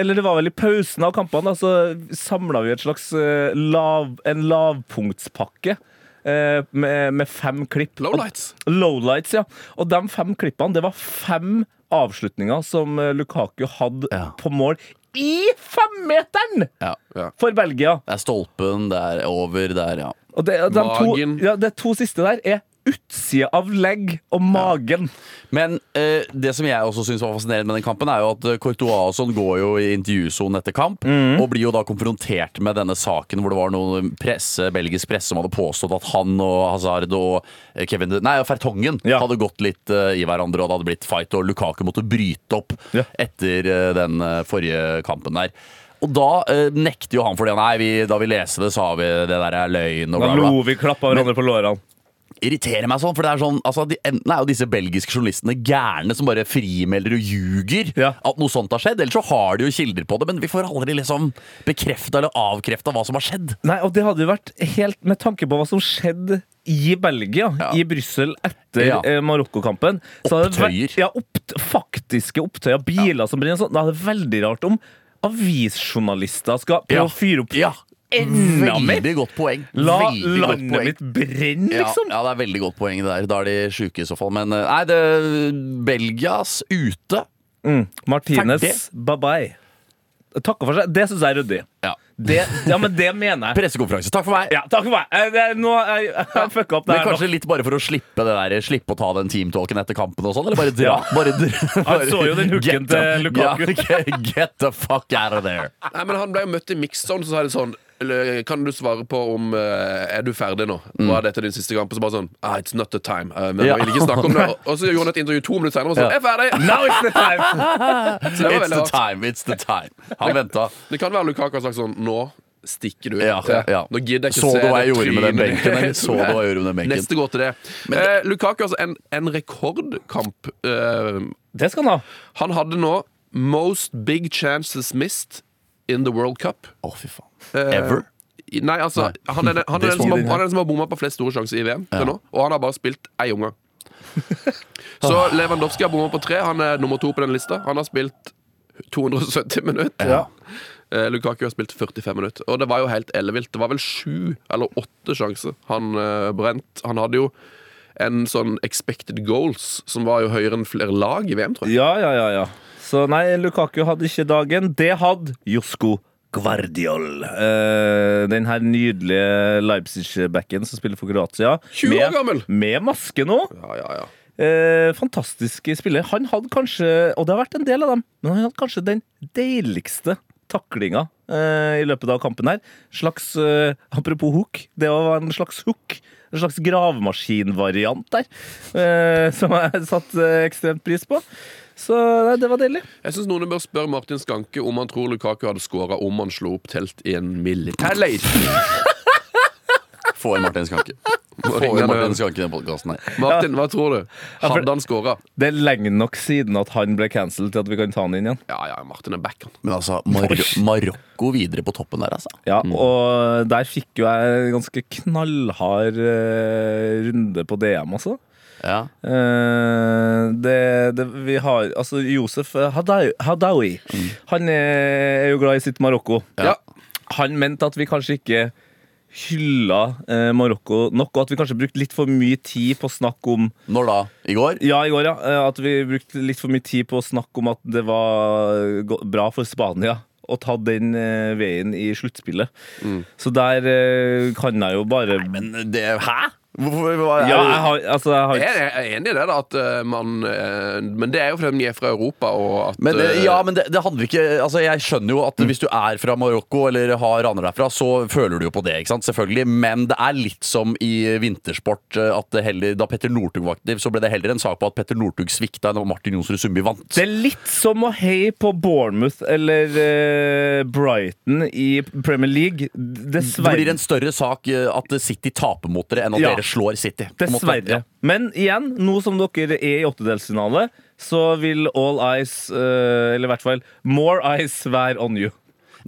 S3: Eller det var vel i pausen av kampene, så samla vi et slags eh, lav, en lavpunktspakke. Eh, Med, med fem klipp.
S4: Lowlights.
S3: Lowlights, ja. Og de fem klippene, det var fem avslutninger som eh, Lukaku hadde
S5: Ja.
S3: på mål i femmeteren
S5: Ja.
S3: for Belgia!
S5: Det er stolpen, det er over, det er ja.
S3: Og det, de to, ja, de to siste der er utsida av legg og magen.
S5: Men eh, det som jeg også synes var fascinerende med den kampen, er jo at eh, Courtois og sånn går jo i intervjusonen etter kamp, og blir jo da konfrontert med denne saken hvor det var noen presse, belgisk presse som hadde påstått at han og Hazard og eh, Kevin Nei, Fertongen
S3: Ja.
S5: hadde gått litt uh, i hverandre, og det hadde blitt fight, og Lukaku måtte bryte opp
S3: Ja.
S5: etter uh, den uh, forrige kampen der. Og da eh, nekter jo han for det. Nei, vi, da vi leste det, sa vi det der er løgn. Og
S3: Da
S5: bla, bla.
S3: lo vi, klappa hverandre på lårene.
S5: Irriterer meg sånn, for det er sånn altså, de, Enten er jo disse belgiske journalistene gærne som bare frimelder og ljuger
S3: Ja.
S5: at noe sånt har skjedd, eller så har de jo kilder på det, men vi får aldri liksom bekrefta eller avkrefta hva som har skjedd.
S3: Nei, og det hadde jo vært helt med tanke på hva som skjedde i Belgia,
S5: Ja.
S3: i Brussel etter
S5: Ja.
S3: eh, Marokko-kampen.
S5: Opptøyer.
S3: Ja, opp, faktiske opptøyer. Biler som brenner. Sånn. Det er veldig rart om avisjournalister skal prøve å fyre opp
S5: Ja.
S3: Enda.
S5: Veldig godt poeng.
S3: La
S5: veldig
S3: landet
S5: poeng.
S3: mitt brenne,
S5: Ja,
S3: liksom.
S5: ja, det er veldig godt poeng det der. Da er de sjuke i så fall. Men eh, nei, det Belgias ute.
S3: Mm. Martinez, bye bye. Takker for seg. Det syns jeg er ryddig.
S5: Ja.
S3: Det, ja, men det mener jeg.
S5: Pressekonferanse. Takk for meg.
S3: Ja, takk for meg. Eh, det, nå jeg, jeg fucka opp det
S5: Men
S3: her. nå.
S5: kanskje litt bare for å slippe det der Slippe å ta den teamtalken etter kampen og sånn? Eller bare dra?
S3: Ja.
S5: Bare dra
S3: Han så jo den hooken til Lukaku.
S5: Ja, get the fuck out of there.
S4: Nei, men Han ble jo møtt i mixzone, så sa de sånn Kan du svare på om eh, Er du ferdig nå? Var dette din siste kamp? Og så bare sånn ah, It's not the time. Eh, men jeg vil ikke snakke om det. Og så gjorde han et intervju to minutter senere og sånn. Jeg er ferdig!
S3: Now it's the time!
S4: Så
S5: It's the time, it's the time. Han venta.
S4: Det kan være Lukaku har sagt sånn Nå stikker du.
S5: Ja, ja.
S4: Nå gidder jeg ikke
S5: Så
S4: se det trynet ditt.
S5: Så du hva jeg gjorde med den benken?
S4: Neste går til det. Eh, Lukaku altså en, en rekordkamp. Eh,
S3: Det skal han ha.
S4: han hadde nå most big chances missed in the World Cup.
S5: Å, fy faen.
S4: Eh,
S5: Ever?
S4: Nei, altså
S5: Nei.
S4: Han er, han, er som han er den som har bomma på flest store sjanser i VM til nå, og han har bare spilt én omgang. Så Lewandowski har bomma på tre. Han er nummer to på den lista. Han har spilt 270 minutter.
S3: Ja.
S4: Eh, Lukaku har spilt 45 minutter. Og det var jo helt ellevilt. Det var vel sju eller åtte sjanser han uh, brent. Han hadde jo en sånn expected goals som var jo høyere enn flere lag i VM, tror jeg.
S3: Ja, ja, ja, ja. Så nei, Lukaku hadde ikke dagen. Det hadde Josko Gvardiol. Uh, den her nydelige Leipzig-backen som spiller for Kroatia.
S4: 20 år
S3: Med-
S4: gammel!
S3: Med maske nå.
S4: Ja, ja, ja.
S3: Eh, fantastiske spiller. Han hadde kanskje, og det har vært en del av dem, men han hadde kanskje den deiligste taklinga eh, i løpet av kampen her. Slags, eh, apropos hook, det var en slags hook. En slags gravemaskinvariant der, eh, som jeg satte eh, ekstremt pris på. Så nei, det var deilig.
S4: Jeg syns noen bør spørre Martin Skanke om han tror Lukaku hadde skåra om han slo opp telt i en militærleir.
S5: Få inn Martin Skanke. Få
S4: ringe
S5: Martin. Skanke i den podkasten her.
S4: Martin, hva tror du? Hadde han skåra?
S3: Det er lenge nok siden at han ble cancelled til at vi kan ta han inn igjen.
S4: Ja, ja, Martin er back, han.
S5: Men altså, Mar Marokko videre på toppen der, altså.
S3: Ja, og der fikk jo jeg ganske knallhard eh, runde på DM, altså.
S5: Ja.
S3: Uh, det, det, vi har Altså, Josef Hadaoui, mm. Han er, jo glad i sitt Marokko.
S5: Ja.
S3: Han mente at vi kanskje ikke hylla eh, Marokko nok, og at vi kanskje brukte litt for mye tid på å snakke om
S5: Når da? I går?
S3: Ja, i går, ja. eh, At vi brukte litt for mye tid på å snakke om at det var bra for Spania å ta den eh, veien i sluttspillet. Så der eh, kan jeg jo bare
S5: Men det Hæ? Hvorfor hva, er
S3: Ja, jeg har, altså, jeg har
S4: Jeg er, jeg er enig i det, da, at eh, man eh, Men det er jo fordi de er fra Europa, og at
S5: Men, eh, ja, men det, det handler ikke Altså Jeg skjønner jo at hvis du er fra Marokko eller har raner derfra, så føler du jo på det. ikke sant? Selvfølgelig Men det er litt som i vintersport. At det heller, Da Petter Northug var aktiv, så ble det heller en sak på at Petter Northug svikta enn at Martin Jonsrud Sundby vant.
S3: Det er litt som å heie på Bournemouth eller uh, Brighton i Premier League.
S5: Det blir en større sak at City taper mot dere, enn at
S3: Ja.
S5: dere slår City. Dessverre, ja.
S3: Dessverre. Men igjen, nå som dere er i åttedelsfinale, så vil all eyes, eh, eller i hvert fall more eyes, være on you.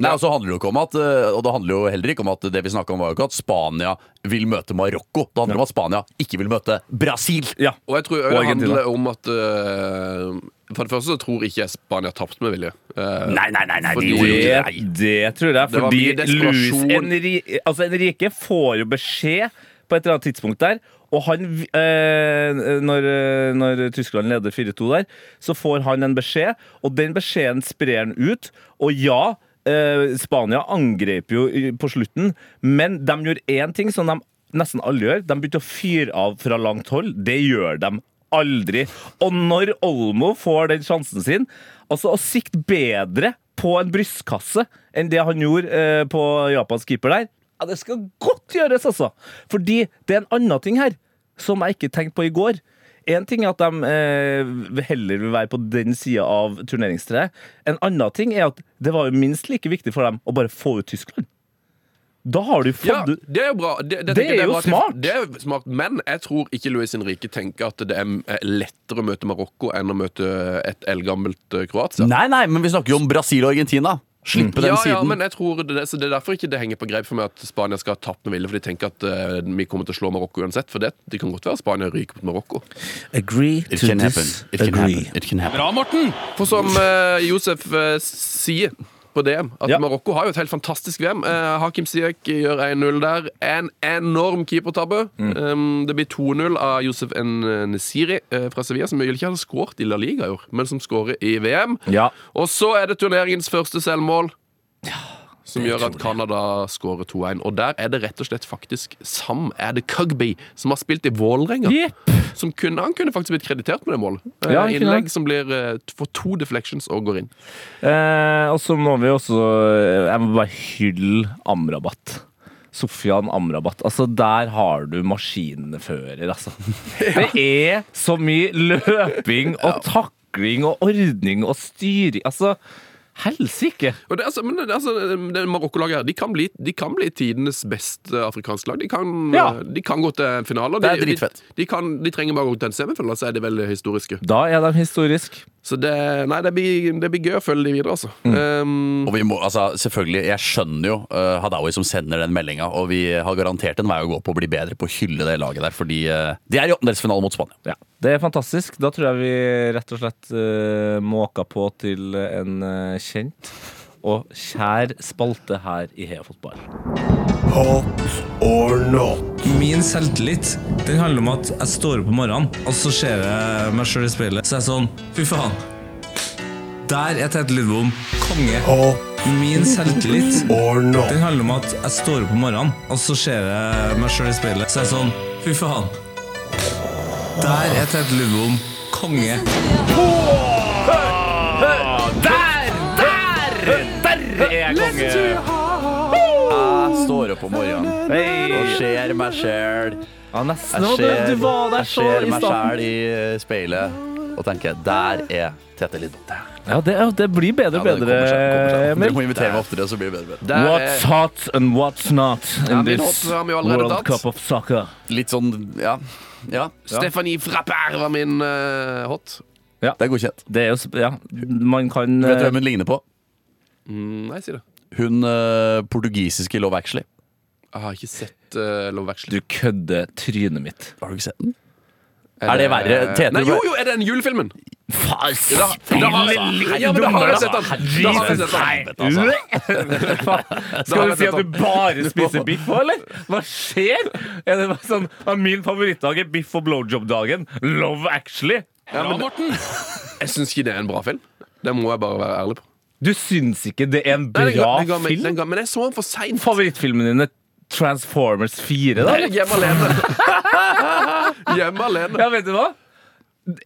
S5: Nei, og så handler det jo ikke om at eh, Og det handler jo heller ikke om at det vi snakka om, var jo ikke at Spania vil møte Marokko. Det handler om at Spania ikke vil møte Brasil.
S3: Ja.
S4: Og jeg tror det handler om at uh, For det første så tror ikke jeg Spania har tapt med vilje. Eh,
S5: Nei, nei, nei, nei,
S4: Fordi-
S5: de
S3: Det,
S5: nei, det.
S3: tror jeg, fordi. Luis Enrique, altså Enrique får jo beskjed på et eller annet tidspunkt der. Og han, eh, når, eh, når Tyskland leder 4-2 der, så får han en beskjed, og den beskjeden sprer han ut. Og ja, eh, Spania angrep jo på slutten, men de gjorde én ting som de nesten alle gjør. De begynte å fyre av fra langt hold. Det gjør de aldri. Og når Olmo får den sjansen sin, altså å sikte bedre på en brystkasse enn det han gjorde eh, på Japans keeper der, ja, det skal godt gjøres, altså. Fordi det er en annen ting her som jeg ikke tenkte på i går. En ting er at de eh, heller vil være på den sida av turneringstreet. En annen ting er at det var jo minst like viktig for dem å bare få ut Tyskland. Da har du fått ut
S4: det er jo bra. Det,
S3: Det
S4: tenker det
S3: er jo
S4: bra
S3: smart.
S4: Det er smart, Men jeg tror ikke Luis Henrique tenker at det er er lettere å møte Marokko enn å møte et eldgammelt eh, Kroatia.
S5: Nei, nei, men vi snakker jo om Brasil og Argentina. Slippe den
S4: Ja,
S5: siden.
S4: ja, men jeg tror det, så det er derfor ikke det henger på greip for meg at Spania skal ha tapt med vilje. For de tenker at uh, vi kommer til å slå Marokko uansett. For det, det kan godt være Spania ryker mot Marokko.
S3: Agree
S5: It can happen. It can happen. It can happen.
S4: For som uh, Josef uh, sier på DM, at
S3: Ja.
S4: Marokko har jo et helt fantastisk VM. Eh, Hakim Ziyech gjør 1-0 der. En enorm keepertabbe. Um, det blir 2-0 av Josef Nesiri eh, fra Sevilla, som ikke hadde skåret i La Liga i år, men som skårer i VM.
S3: Ja.
S4: Og så er det turneringens første selvmål. Som gjør at Canada skårer 2-1. Og der er det rett og slett faktisk Sam Er det Cugby som har spilt i Vålerenga. Yep. Han kunne faktisk blitt kreditert med det målet. Eh,
S3: Ja,
S4: Innlegg som blir eh, får to deflections og går inn.
S3: Eh, og så må vi også eh, Jeg må bare hylle Amrabat. Sofian Amrabat. Altså, der har du maskinfører, altså. Det er så mye løping og takling og ordning og styring. Altså, helsike!
S4: Altså, men altså, det Marokko-laget her, de kan, bli, de kan bli tidenes beste afrikanske lag. De kan,
S3: Ja.
S4: de kan gå til finaler.
S5: Det er dritfett.
S4: De, de, kan, de trenger bare å gå til en semifinale, så er de veldig historiske.
S3: Da er de historisk.
S4: Så det, nei, det, blir, det blir gøy å følge de videre, altså. Um,
S5: Og vi må, altså, selvfølgelig, Jeg skjønner jo uh, Hadaoui som sender den meldinga, og vi har garantert en vei å gå på å bli bedre på å hylle det laget der, fordi uh, de er i åttendelsfinale mot Spania.
S3: Ja, Det er fantastisk. Da tror jeg vi rett og slett uh, måker på til en uh, kjent og kjær spalte her i Heia Fotball.
S2: Hot or not?
S6: Min selvtillit den handler om at jeg står opp om morgenen, og så ser jeg meg sjøl i speilet. Så er jeg sånn Fy faen. Der er Tete Lidbom konge.
S2: Hot
S6: Min selvtillit
S2: or not?
S6: den handler om at jeg står opp om morgenen, og så ser jeg meg sjøl i speilet. Så er jeg sånn Fy faen. Der er Tete Lidbom konge.
S3: Der! Der! Der er konge!
S5: Jeg står opp om morgenen og ser meg sjæl. Jeg ser, jeg meg sjæl i uh, speilet og tenker der er Tete Lidbom.
S3: Ja, det, det blir bedre og
S5: Ja,
S3: bedre.
S5: Dere må invitere meg oftere, så blir det bedre.
S4: bedre.
S3: What's hot and what's not in
S4: ja,
S3: this World
S4: tatt.
S3: Cup of Soccer?
S5: Litt sånn, ja. ja.
S4: Stephanie Frapper var min uh, hot.
S5: Det er godkjent.
S3: Det er jo Ja, man kan
S5: Vet du
S3: eh,
S5: hvem hun ligner på?
S4: Mm, nei, si det.
S5: Hun uh, portugisiske Love Actually.
S4: Jeg har ikke sett uh, Love Actually.
S3: Du kødder trynet mitt.
S5: Har du ikke sett den? Er det verre? Tete,
S4: Nei, jo, jo, er det den julefilmen?
S3: Faen,
S4: Da, da har, ja, men da har jeg sett den. Da har jeg sett den.
S3: Skal du si at du bare spiser biff òg, eller? Hva skjer? Er det bare sånn at Min favorittdag er biff og blowjob-dagen. Love Actually.
S4: Ja, men, jeg syns ikke det er en bra film. Det må jeg bare være ærlig på.
S3: Du syns ikke det er en
S4: Nei, den ga-
S3: bra
S4: den ga meg-
S3: film?
S4: den ga- Men jeg så den for seint.
S3: Favorittfilmen din er Transformers 4, da?
S4: Hjemme alene. Hjemme alene.
S3: Ja, vet du hva?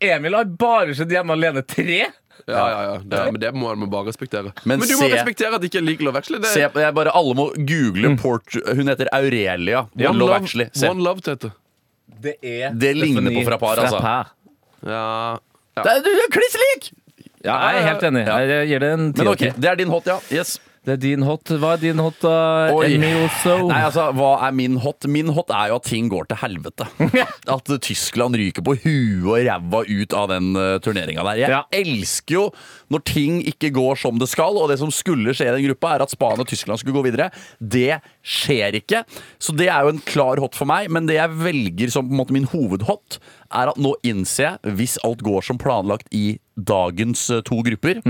S3: Emil har bare sett Hjemme alene 3.
S4: Ja, ja, ja. Det, men det må man bare respektere.
S5: Men
S4: Men, du må
S5: se-
S4: respektere at de ikke liker Love Actually. Det
S5: Se, jeg bare, alle må google port Hun heter Aurelia.
S4: One
S5: Love
S4: Love,
S5: Actually. Se.
S4: One love heter
S3: Det er
S5: Det ligner på Frappar, altså.
S3: Ja,
S4: Ja.
S5: Det er, du er kliss lik!
S3: Ja, jeg er helt enig. Jeg gir det en ti
S5: Men ok, det er din hot, ja. Yes.
S3: Det er din hot. Hva er din hot, da?
S5: Oi. Nei, altså, hva er min hot? Min hot er jo at ting går til helvete. At Tyskland ryker på huet og ræva ut av den uh, turneringa der. Jeg
S3: Ja.
S5: elsker jo når ting ikke går som det skal, og det som skulle skje i den gruppa, er at Spania og Tyskland skulle gå videre. Det skjer ikke. Så det er jo en klar hot for meg, men det jeg velger som på en måte min hovedhot, er at nå innser jeg, hvis alt går som planlagt i dagens uh, to grupper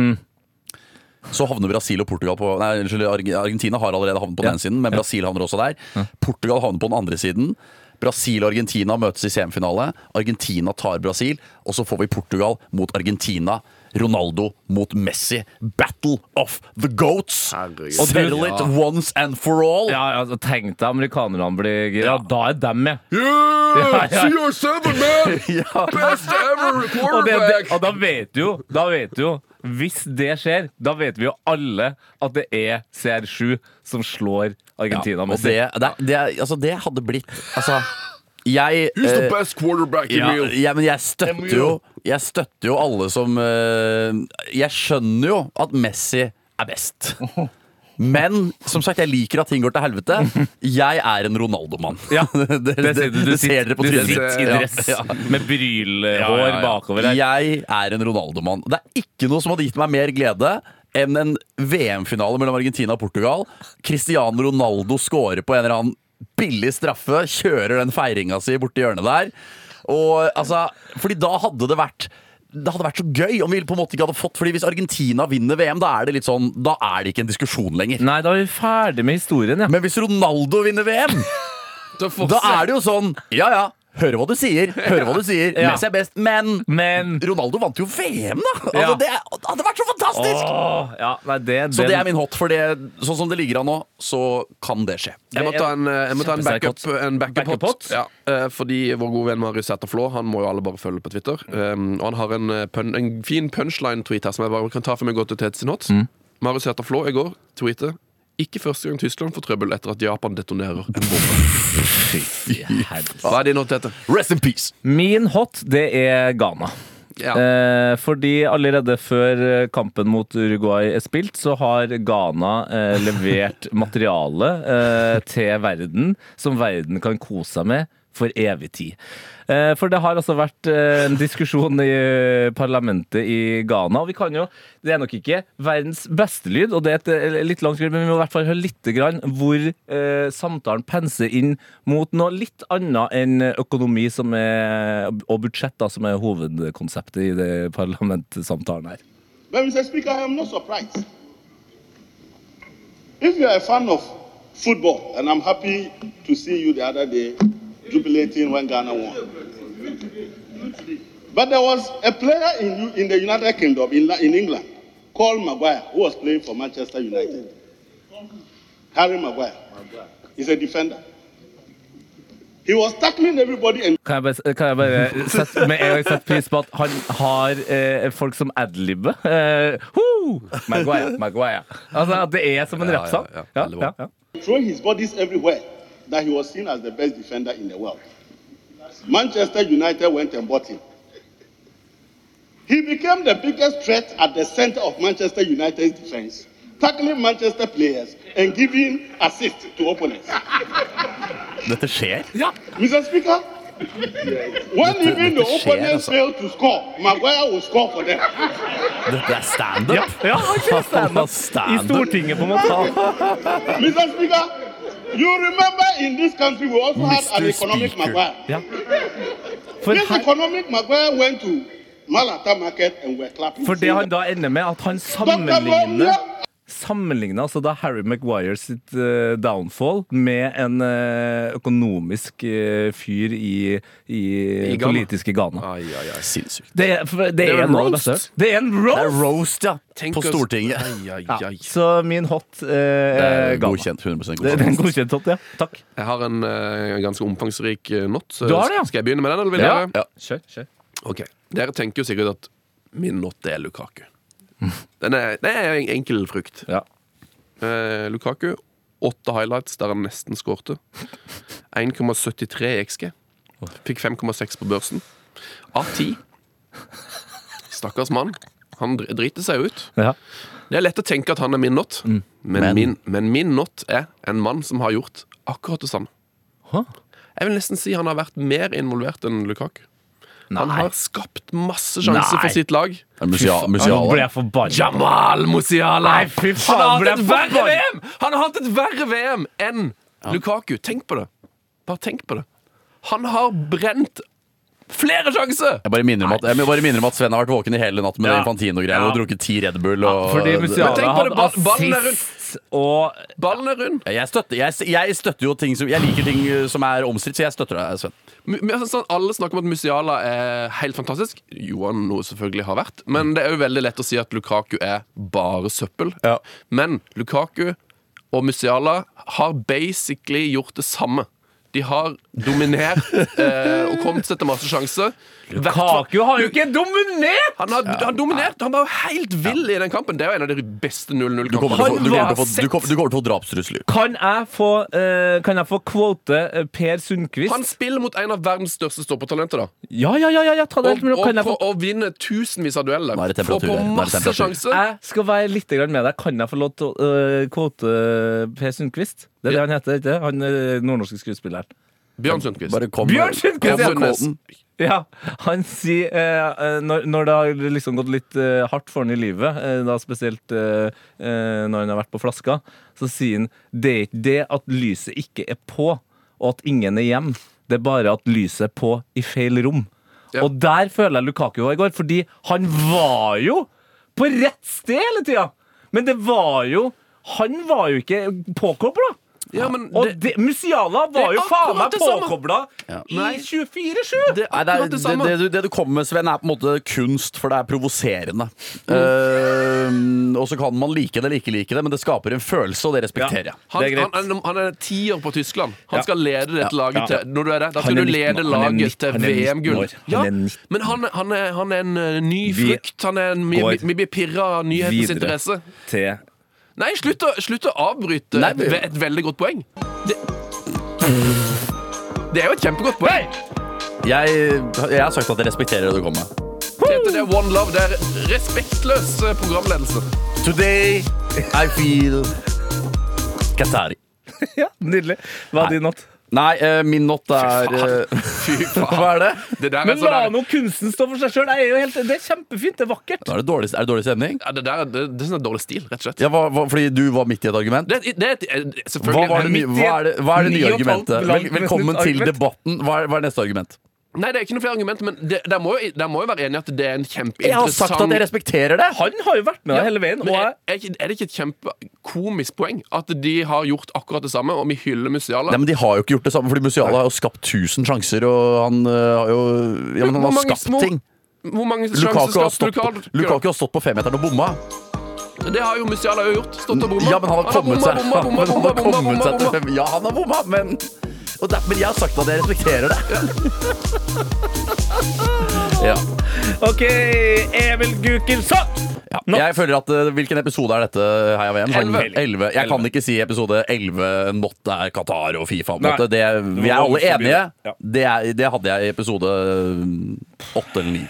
S5: så havner Brasil og Portugal på Nei, unnskyld, Argentina har allerede havnet på den ene siden, men Brasil havner også der. Portugal havner på den andre siden. Brasil og Argentina møtes i semifinale. Argentina tar Brasil, og så får vi Portugal mot Argentina. Ronaldo mot Messi. Battle of the goats!
S4: Herregud.
S5: Settle it once and for all.
S3: Ja, ja Tenk deg amerikanerne blir gira.
S5: Ja.
S3: Da er dem med.
S4: Yeah!
S3: Ja, ja.
S4: CR7, man!
S5: Ja.
S4: Best ever
S3: Og, det, det,
S4: quarterback!
S3: og da vet du jo, da vet du jo Hvis det skjer, da vet vi jo alle at det er CR7 som slår Argentina.
S5: og det, det, det, altså, det hadde blitt Altså, jeg
S4: He's the
S5: eh,
S4: best quarterback in
S5: Ja, ja, men jeg støtter jo Jeg støtter jo alle som eh, Jeg skjønner jo at Messi er best. Men som sagt, jeg liker at ting går til helvete. Jeg er en Ronaldo-mann.
S3: Ja,
S5: det, det,
S3: Det
S5: det ser dere på trynet mitt.
S3: i dress
S5: ja.
S3: med brylhår bakover her.
S5: Jeg er en Ronaldo-mann. Det er ikke noe som hadde gitt meg mer glede enn en VM-finale mellom Argentina og Portugal. Cristiano Ronaldo scorer på en eller annen billig straffe, kjører den feiringa si borti hjørnet der. Og altså, fordi da hadde det vært det hadde vært så gøy om vi på en måte ikke hadde fått Fordi Hvis Argentina vinner VM, da er det litt sånn Da er det ikke en diskusjon lenger.
S3: Nei, da er vi ferdig med historien, ja.
S5: Men hvis Ronaldo vinner VM,
S4: Da
S5: er det jo sånn Ja ja, hør hva du sier. Hør hva du sier.
S3: Ja.
S5: Messi er best, men
S3: Men
S5: Ronaldo vant jo VM, da! Altså,
S3: Ja.
S5: Det hadde vært så fantastisk!
S3: Åh, ja, nei, det,
S5: Så
S3: den-
S5: det er min hot, for det, sånn som det ligger an nå, så kan det skje.
S4: Jeg må ta en, eh, jeg må ta en backup,
S3: hot.
S4: en backup,
S3: Backup
S4: hot.
S3: hot?
S4: Ja, eh, fordi vår gode venn Marius Sæterflå Han må jo alle bare følge på Twitter. Um, og han har en, eh, pun en fin punchline-tweet her som jeg bare kan ta for meg godt til sin hot. Marius Sæterflå i går tweeter ikke første gang Tyskland får trøbbel etter at Japan detonerer en bombe. Hva er din hot, Tete?
S5: Rest in peace!
S3: Min hot, det er Ghana.
S4: Ja.
S3: Eh, fordi allerede før kampen mot Uruguay er spilt, så har Ghana eh, levert materiale eh, til verden som verden kan kose seg med for evig tid. Eh, for det har altså vært eh, en diskusjon i eh, parlamentet i Ghana, og vi kan jo Det er nok ikke verdens beste lyd, og det er et litt langt skritt, men vi må i hvert fall høre litt grann hvor eh, samtalen penser inn mot noe litt annet enn økonomi er, og budsjett, da, som er hovedkonseptet i det parlamentsamtalen her.
S7: But Mr. Speaker, I am not surprised. If you are a fan of football, and I'm happy to see you the other day jubilating when Ghana won. But there was a player in, U- in the United Kingdom, in, in England, called Maguire, who was playing for Manchester United. Harry Maguire. He's a defender. He was tackling everybody and
S3: Kan jeg bare, kan jeg bare sette, med en gang sette pris på at han har eh, folk som adlibber? Eh, whoo! Maguire, Maguire. Altså at det er som en
S4: Ja,
S3: rappsang.
S4: ja, ja.
S3: Ja,
S4: Veldig
S3: ja, ja.
S7: his bodies everywhere that he was seen as the best defender in the world. Manchester United went and bought him. He became the biggest threat at the center of Manchester United's defense, tackling Manchester players and giving assist to opponents.
S5: Dette skjer.
S7: Mr. Speaker, when even the
S5: dette skjer,
S7: opponents
S5: altså.
S7: fail to score, Maguire will score for them.
S5: Dette er standup.
S3: Ja, ja, han kjører standup i
S5: Stand-up.
S3: Stortinget, på en måte.
S7: Mr. Speaker, you remember in this country we also had an economic
S5: Speaker.
S7: Maguire.
S3: For,
S7: This economic Maguire went to Malata market and were clapping.
S3: for det han da ender med, at han sammenligner Sammenligner altså da Harry Maguire sitt uh, downfall med en uh, økonomisk uh, fyr i, i,
S4: Ghana.
S3: politiske Ghana.
S4: Ai, ai, ai.
S5: Sinnssykt.
S3: Det er, for det
S4: er
S3: er
S4: en roast.
S3: Det er en
S5: Det
S3: roast!
S5: er roast, ja.
S4: Tenk
S5: På
S4: oss-
S5: Stortinget.
S4: Ai, ai,
S3: Ja, så min hot uh,
S5: Det er
S3: Ghana.
S5: godkjent. 100
S3: Det, det er en
S5: godkjent.
S3: godkjent hot, ja. Takk.
S4: Jeg har en ganske omfangsrik not.
S3: Du har det, ja?
S4: Skal jeg begynne med den, eller vil
S3: Ja.
S4: dere?
S5: Ja.
S3: Kjør, kjør.
S4: Ok, Dere tenker jo sikkert at min not er Lukaku. Den er, det er en enkel frukt.
S3: Ja.
S4: Eh, Lukaku, åtte highlights der han nesten skårte. 1,73 i XG. Fikk 5,6 på børsen. Av 10. Stakkars mann. Han driter seg ut.
S3: Ja.
S4: Det er lett å tenke at han er min not, men,
S5: Men-
S4: Min, men min not er en mann som har gjort akkurat det samme.
S3: Hæ?
S4: Jeg vil nesten si han har vært mer involvert enn Lukaku. Han har skapt masse sjanser
S3: Nei.
S4: for sitt lag.
S5: Musiala.
S3: Nå ble jeg forbanna.
S4: Jamal Musiala!
S3: Nei, fy faen,
S4: han har hatt et verre. VM! Han har hatt et verre VM enn Lukaku. Tenk på det. Bare tenk på det. Han har brent flere sjanser!
S5: Jeg bare minner om at, jeg bare minner om at Sven har vært våken i hele natt med
S3: Ja.
S5: Infantino-greiene
S3: Ja.
S5: og drukket ti Red Bull. Og,
S3: Fordi
S4: Men
S3: Musiala
S4: tenk på det,
S3: hadde
S4: ball- ballen er
S3: assist og
S4: Ballen er rund.
S5: jeg, støtter, jeg, jeg støtter jo ting som Jeg liker ting uh, som er omstridt, så jeg støtter deg, Sven.
S4: Altså, sånn, alle snakker om at Musiala er helt fantastisk. Johan noe selvfølgelig har vært. Men det er jo veldig lett å si at Lukaku er bare søppel.
S5: Ja.
S4: Men Lukaku og Musiala har basically gjort det samme. De har dominert eh, og kommet seg til masse sjanser. Lukaku
S3: Kaku har jo ikke dominert!
S4: Han har, han dominert. Han var jo helt vill i den kampen. Det er jo en av de beste 0-0-kampene.
S5: til å få- du, kommer til å få- drapstrusler.
S3: Kan jeg få, uh, kan jeg få quote eh, Per Sundquist?
S4: Han spiller mot en av verdens største stoppertalenter, da.
S3: Ja, ja, ja, ja, ja ta det
S4: Og,
S3: helt
S4: og,
S3: få
S4: og vinner tusenvis av dueller.
S5: Er
S4: Får på masse sjanser.
S3: Jeg skal være litt med deg. Kan jeg få lov til å uh, quote eh, Per Sundquist? Det er det han heter, ikke Han er nordnorske skuespilleren.
S4: Bjørn Sundquist.
S5: Bare kom
S3: Bjørn Sundquist, ja.
S5: kom med kåten.
S3: Ja, han sier eh, eh, når, når det har liksom gått litt eh, hardt for han i livet, eh, da spesielt eh, eh, når han har vært på flaska, så sier han det er ikke det at lyset ikke er på, og at ingen er hjemme. Det er bare at lyset er på i feil rom.
S4: Ja.
S3: Og der føler jeg Lukaku var i går, fordi han var jo på rett sted hele tida! Men det var jo Han var jo ikke påkobla!
S4: Ja, men
S3: Og
S4: det,
S3: det, Musiala var
S4: det
S3: jo faen meg påkobla
S4: ja.
S3: i 24-7!
S4: det
S5: Nei, det, er,
S4: det
S5: det, det, du- det du kommer med, Sven, er på en måte kunst, for det er provoserende. Eh, og så kan man like det eller ikke like det, men det skaper en følelse, og det respekterer jeg.
S4: Han,
S3: er
S4: han, han er tier på Tyskland. Han
S3: Ja.
S4: skal lede dette laget
S3: Ja.
S4: til Når du er der, da skal
S3: er
S4: du lede laget til
S3: han 19
S4: VM-gull. Ja,
S3: 19.
S4: men han, han, er, han er en ny frukt. Han er en, vi, vi, vi blir pirra av nyhetens interesse.
S3: Til
S4: Nei, slutt å, slutt å avbryte
S5: Nei,
S4: et, et veldig godt poeng. Det, det er jo et kjempegodt poeng.
S5: Jeg, jeg har sagt at jeg respekterer det du kommer med.
S4: Tete, det er one love. Det er respektløs eh, programledelse.
S5: Today I feel Qatari.
S3: Ja, nydelig. Hva er din not?
S5: Nei, eh, min not er eh,
S4: Fy faen.
S5: Hva er det?
S4: Det der er
S3: Men
S4: sånn
S3: la nå kunsten stå for seg sjøl. Det er kjempefint. Det er vakkert.
S5: Nå er, det dårlig, er det dårlig stemning?
S4: ja, det, der, er- det, det er sånn dårlig stil, rett og slett.
S5: Ja, hva, hva, fordi du var midt i et argument?
S4: Det, er- det selvfølgelig. eh,
S5: Hva, var det, nye- hva, er det, hva er det nye argumentet? Vel, velkommen til
S3: argument.
S5: debatten. Hva er, hva er neste argument?
S4: Nei, det er ikke noen flere argumenter, men det, der, må jo, der må jo være enig i at det er en kjempeinteressant
S5: Jeg har sagt at jeg respekterer det!
S3: Han har jo vært med
S4: Ja,
S3: hele veien. Og
S4: er, er, ikke, er det ikke et kjempekomisk poeng at de har gjort akkurat det samme, og vi hyller Musiala?
S5: Nei, men De har jo ikke gjort det samme, fordi Musiala har jo skapt 1000 sjanser, og han øh, har jo Ja, men han har skapt
S4: små-
S5: ting.
S4: Hvor mange
S5: Lukaku har,
S4: sjanser
S5: stått
S4: skapte
S5: på, Lukaku har stått på femmeteren og bomma.
S4: Det har jo Musiala jo gjort. Stått og bomma.
S5: Ja, men han har kommet seg Ja, han har bomma, men der, Men jeg har sagt at jeg respekterer det. Ja.
S3: OK, Emil Gukinsson!
S5: Ja. Jeg føler at uh, Hvilken episode er dette, Heia VM? Sånn
S4: Elleve.
S5: 11. Jeg kan ikke si episode 11 not er Qatar og Fifa. Det, vi er alle enige.
S3: Ja.
S5: Det, er, det hadde jeg i episode 8 eller 9.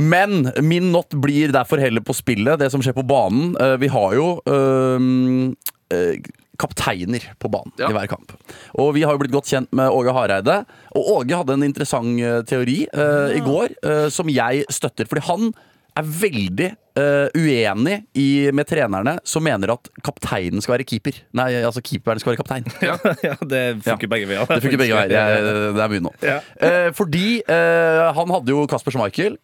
S5: Men min not blir derfor heller på spillet, det som skjer på banen. Uh, Vi har jo eh, kapteiner på banen
S4: Ja.
S5: i hver kamp. Og vi har jo blitt godt kjent med Åge Hareide. Og Åge hadde en interessant eh, teori eh, i går uh, som jeg støtter. Fordi han er veldig uh, uenig i, med trenerne som mener at kapteinen skal være keeper. Nei, altså keeperen skal være kaptein.
S3: ja, det funker begge veier.
S5: Det funker begge veier. Jeg, det er mye nå.
S3: Ja.
S5: Uh, fordi uh, han hadde jo Kasper Schmeichel,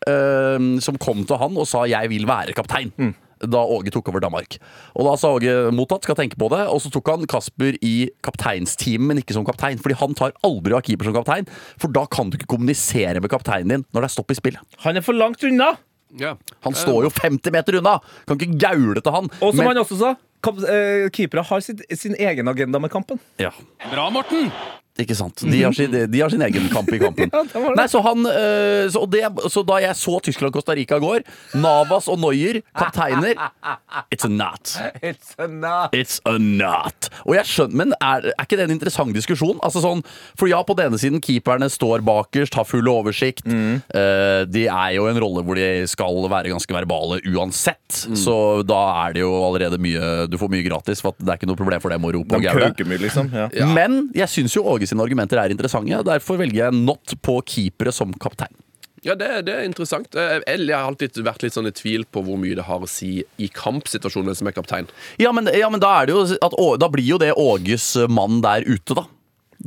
S5: som kom til han og sa 'jeg vil være kaptein'.
S3: Mm.
S5: Da Åge tok over Danmark. Og Da sa Åge mottatt, skal tenke på det. Og så tok han Kasper i kapteinsteamet, men ikke som kaptein. Fordi han tar aldri av keeper som kaptein, for da kan du ikke kommunisere med kapteinen din når det er stopp i spillet.
S3: Han er for langt unna!
S4: Ja.
S5: Han står jo 50 meter unna! Kan ikke gaule til han.
S3: Og som
S5: Men-
S3: han også sa, eh, keepere har sitt, sin egen agenda med kampen.
S5: ja.
S8: Bra, Morten!
S5: Ikke sant. De har sin, de har sin egen kamp i kampen. Nei, så, han, eh, så, det, så da jeg så Tyskland-Costa Rica i går, Navas og Neuer, kapteiner It's a not.
S3: It's a not.
S5: It's a not. Og jeg skjønner, Men er, er ikke det en interessant diskusjon? Altså sånn, For ja, på denne siden, keeperne står bakerst, har full oversikt. Eh, de er jo en rolle hvor de skal være ganske verbale uansett. Så da er det jo allerede mye Du får mye gratis, for at det er ikke noe problem for dem å rope og gaule.
S3: liksom. Ja.
S5: Men jeg syns jo Åge sine argumenter er interessante. Derfor velger jeg not på keepere som kaptein.
S4: Ja, det, det er interessant. Eh, Jeg har alltid vært litt sånn i tvil på hvor mye det har å si i kampsituasjonen som er kaptein.
S5: Ja, men, ja, men da, er det jo at, da blir jo det Åges mann der ute, da.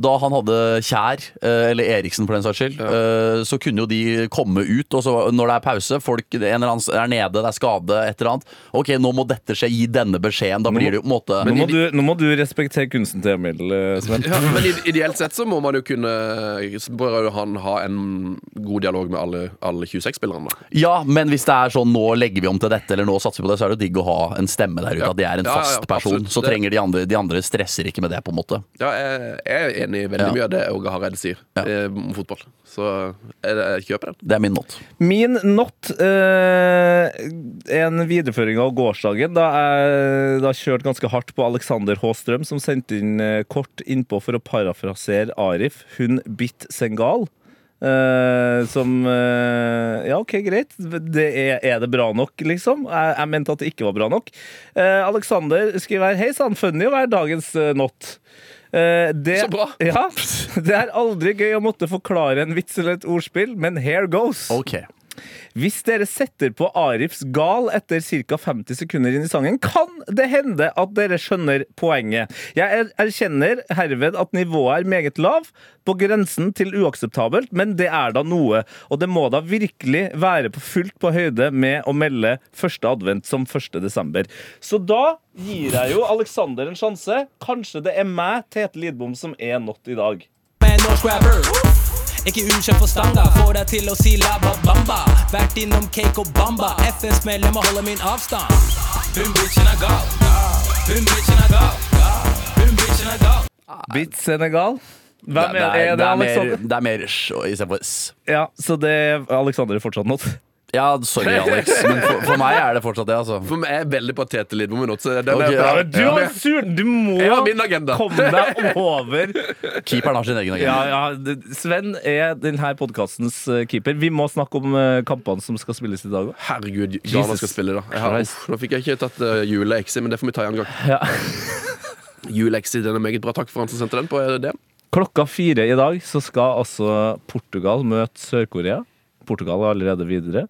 S5: Da han hadde Kjær, eh, eller Eriksen for den saks skyld, ja. så kunne jo de komme ut. Og så når det er pause, folk en eller annen er nede, det er skade, et eller annet. Ok, nå må dette skje, gi denne beskjeden. Da blir det jo på en måte
S3: Nå må, du, nå må du respektere kunsten til Emil, eh, Sven.
S4: Ja, men ideelt sett så må man jo kunne så bør jo han ha en god dialog med alle, alle 26-spillerne. da.
S5: Ja, men hvis det er sånn nå legger vi om til dette, eller nå satser vi på det, så er det jo digg å ha en stemme der ute.
S4: Ja.
S5: At det er en fast
S4: ja,
S5: person.
S4: absolutt.
S5: Så trenger de andre De andre stresser ikke med det, på en måte.
S4: Ja, jeg, jeg er enig i veldig
S5: Ja.
S4: mye av det Åge Hareide sier
S5: Ja.
S4: eh, om fotball. Så jeg, jeg kjøper den.
S5: Det er min not.
S3: Min not eh, er en videreføring av gårsdagen, da jeg da kjørte ganske hardt på Alexander H. Strøm, som sendte inn eh, kort innpå for å parafrasere Arif. Hun bitt Sengal. Uh, som uh, Ja, OK, greit. Det er, er det bra nok, liksom? Jeg, jeg mente at det ikke var bra nok. Uh, Alexander skriver her Hei sann, funny å være dagens eh, not. Eh, det,
S4: Så bra.
S3: Ja, det er aldri gøy å måtte forklare en vits eller et ordspill, men here goes.
S5: Ok.
S3: Hvis dere setter på Arifs gal etter ca. 50 sekunder inn i sangen, kan det hende at dere skjønner poenget. Jeg er- erkjenner herved at nivået er meget lav, på grensen til uakseptabelt, men det er da noe. Og det må da virkelig være på fullt på høyde med å melde første advent som 1. desember. Så da gir jeg jo Alexander en sjanse. Kanskje det er meg, Tete Lidbom, som er not i dag.
S8: Man, no. Ikke ukjent for standard, får deg til å si labba bamba. Vært innom Cake og Bamba, FNs medlem og holder min avstand. Hun bitchen er gal. Hun bitchen er gal. Hun bitchen er gal.
S3: Bit Senegal. Hvem
S5: det,
S3: er,
S5: er,
S3: er det,
S5: det, er mer, det er mer sj istedenfor s.
S3: Ja, så det er Alexander er fortsatt not.
S5: Ja, sorry, Alex, men for, for meg er det fortsatt det, altså.
S4: For meg er veldig patetisk litt Lidbom nå. Så den
S5: Ok,
S4: er
S5: ja,
S3: Du var sur! Du må
S4: Jeg har min agenda.
S3: komme deg over
S5: Keeperen har sin egen agenda.
S3: ja, ja. Sven er denne podkastens keeper. Vi må snakke om eh, kampene som skal spilles i dag òg.
S4: Herregud, Ghana skal spille, da. Jeg har, uff, nå fikk jeg ikke tatt uh, jule-exi, men det får vi ta en gang.
S3: Ja.
S4: Jule-exi, den er meget bra. Takk for han som sendte den på eh, det.
S3: Klokka fire i dag så skal altså Portugal møte Sør-Korea. Portugal er allerede videre.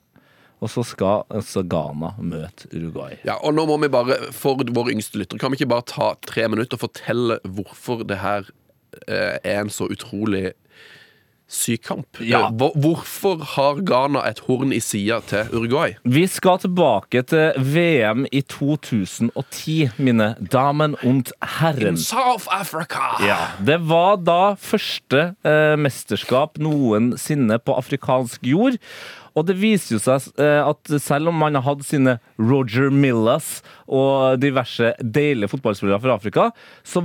S3: Og så skal altså Ghana møte Uruguay.
S4: Ja, og nå må vi bare, for våre yngste lyttere, kan vi ikke bare ta tre minutter og fortelle hvorfor det her eh, er en så utrolig syk kamp?
S3: Ja.
S4: Hvorfor har Ghana et horn i sida til Uruguay?
S3: Vi skal tilbake til VM i 2010, mine damen und herren.
S4: In South Africa!
S3: Ja, Det var da første eh, mesterskap noensinne på afrikansk jord. Og det viser jo seg eh, at selv om man har hatt sine Roger Millas og diverse deilige fotballspillere fra Afrika, så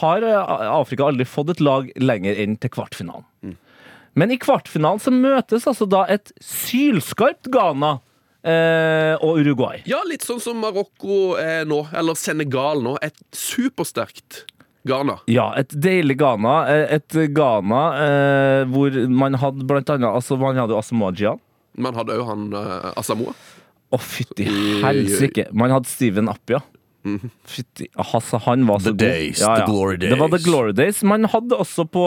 S3: har eh, Afrika aldri fått et lag lenger enn til kvartfinalen. Men i kvartfinalen så møtes altså da et sylskarpt Ghana eh, og Uruguay.
S4: Ja, litt sånn som Marokko eh, nå, eller Senegal nå. Et supersterkt Ghana.
S3: Ja, et deilig Ghana. Et Ghana eh, hvor man hadde blant annet altså Man hadde jo Asamoah
S4: Man hadde òg han uh, Asamoa.
S3: Å, fytti
S4: oi, oi.
S3: helsike. Man hadde Steven Appia. Fytti altså, Han var så
S5: The
S3: god.
S5: days, the glory
S3: Det var the glory days. Man hadde også på,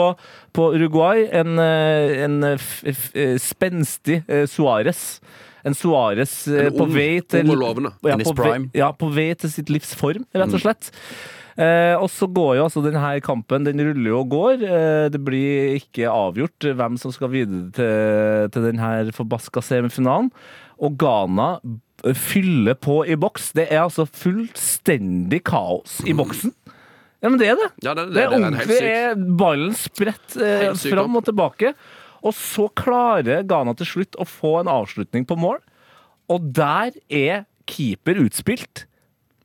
S3: på Uruguay en, eh, en eh, f, f, eh, spenstig eh, Suárez. En Suárez eh, på vei til ja, på vei, ja, på vei til sitt livs form, rett og slett. Eh, og så går jo altså denne kampen Den ruller jo og går. Eh, det blir ikke avgjort hvem som skal videre til, til denne forbaska semifinalen. Og Ghana fyller på i boks. Det er altså fullstendig kaos i boksen. Ja, men det er det.
S4: Ja, det, det,
S3: Det er
S4: er
S3: ordentlig er ballen spredt eh, fram og tilbake. Og så klarer Ghana til slutt å få en avslutning på mål. Og der er keeper utspilt,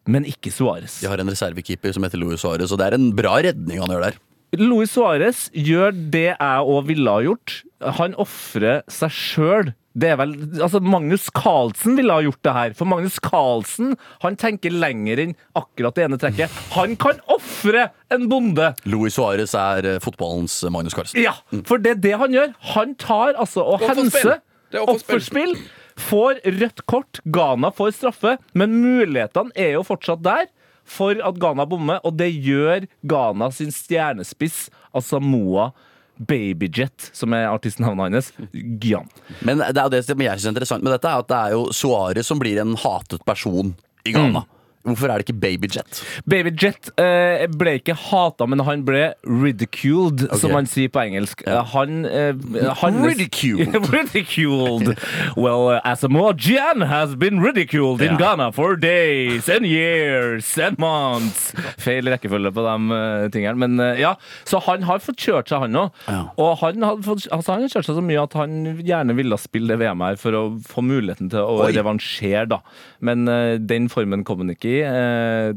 S3: men ikke Suárez.
S5: De har en reservekeeper som heter Louis Suárez, og det er en bra redning han gjør der.
S3: Luis Suárez gjør det jeg òg ville ha gjort. Han ofrer seg sjøl. Det er vel, altså Magnus Carlsen ville ha gjort det her. For Magnus Carlsen han tenker lenger enn akkurat det ene trekket. Han kan ofre en bonde!
S5: Louis Suárez er eh, fotballens Magnus Carlsen.
S3: Ja, for det er det han gjør. Han tar altså og henser
S4: er offerspill.
S3: Får rødt kort. Ghana får straffe. Men mulighetene er jo fortsatt der for at Ghana bommer, og det gjør Ghana sin stjernespiss, altså Moa Babyjet, som er artistnavnet hans, Gyan.
S5: Men det er jo det som jeg syns er interessant med dette, er at det er jo Suarez som blir en hatet person i Ghana. Hvorfor er det ikke Babyjet?
S3: Babyjet eh, ble ikke hata, men han ble ridiculed, som man sier på engelsk. Ja. Han, eh, han
S5: Ridiculed.
S3: ridiculed. Well, uh, Asamoah Gyan has been ridiculed in Ghana for days and years and months. Feil rekkefølge på de uh, tingene. Men uh, ja, så han har fått kjørt seg, han òg.
S5: Ja.
S3: Og han har, fått, altså, han har kjørt seg så mye at han gjerne ville spille det VM her for å få muligheten til å
S5: Oi.
S3: revansjere, da. Men eh, den formen kom han ikke i. Eh,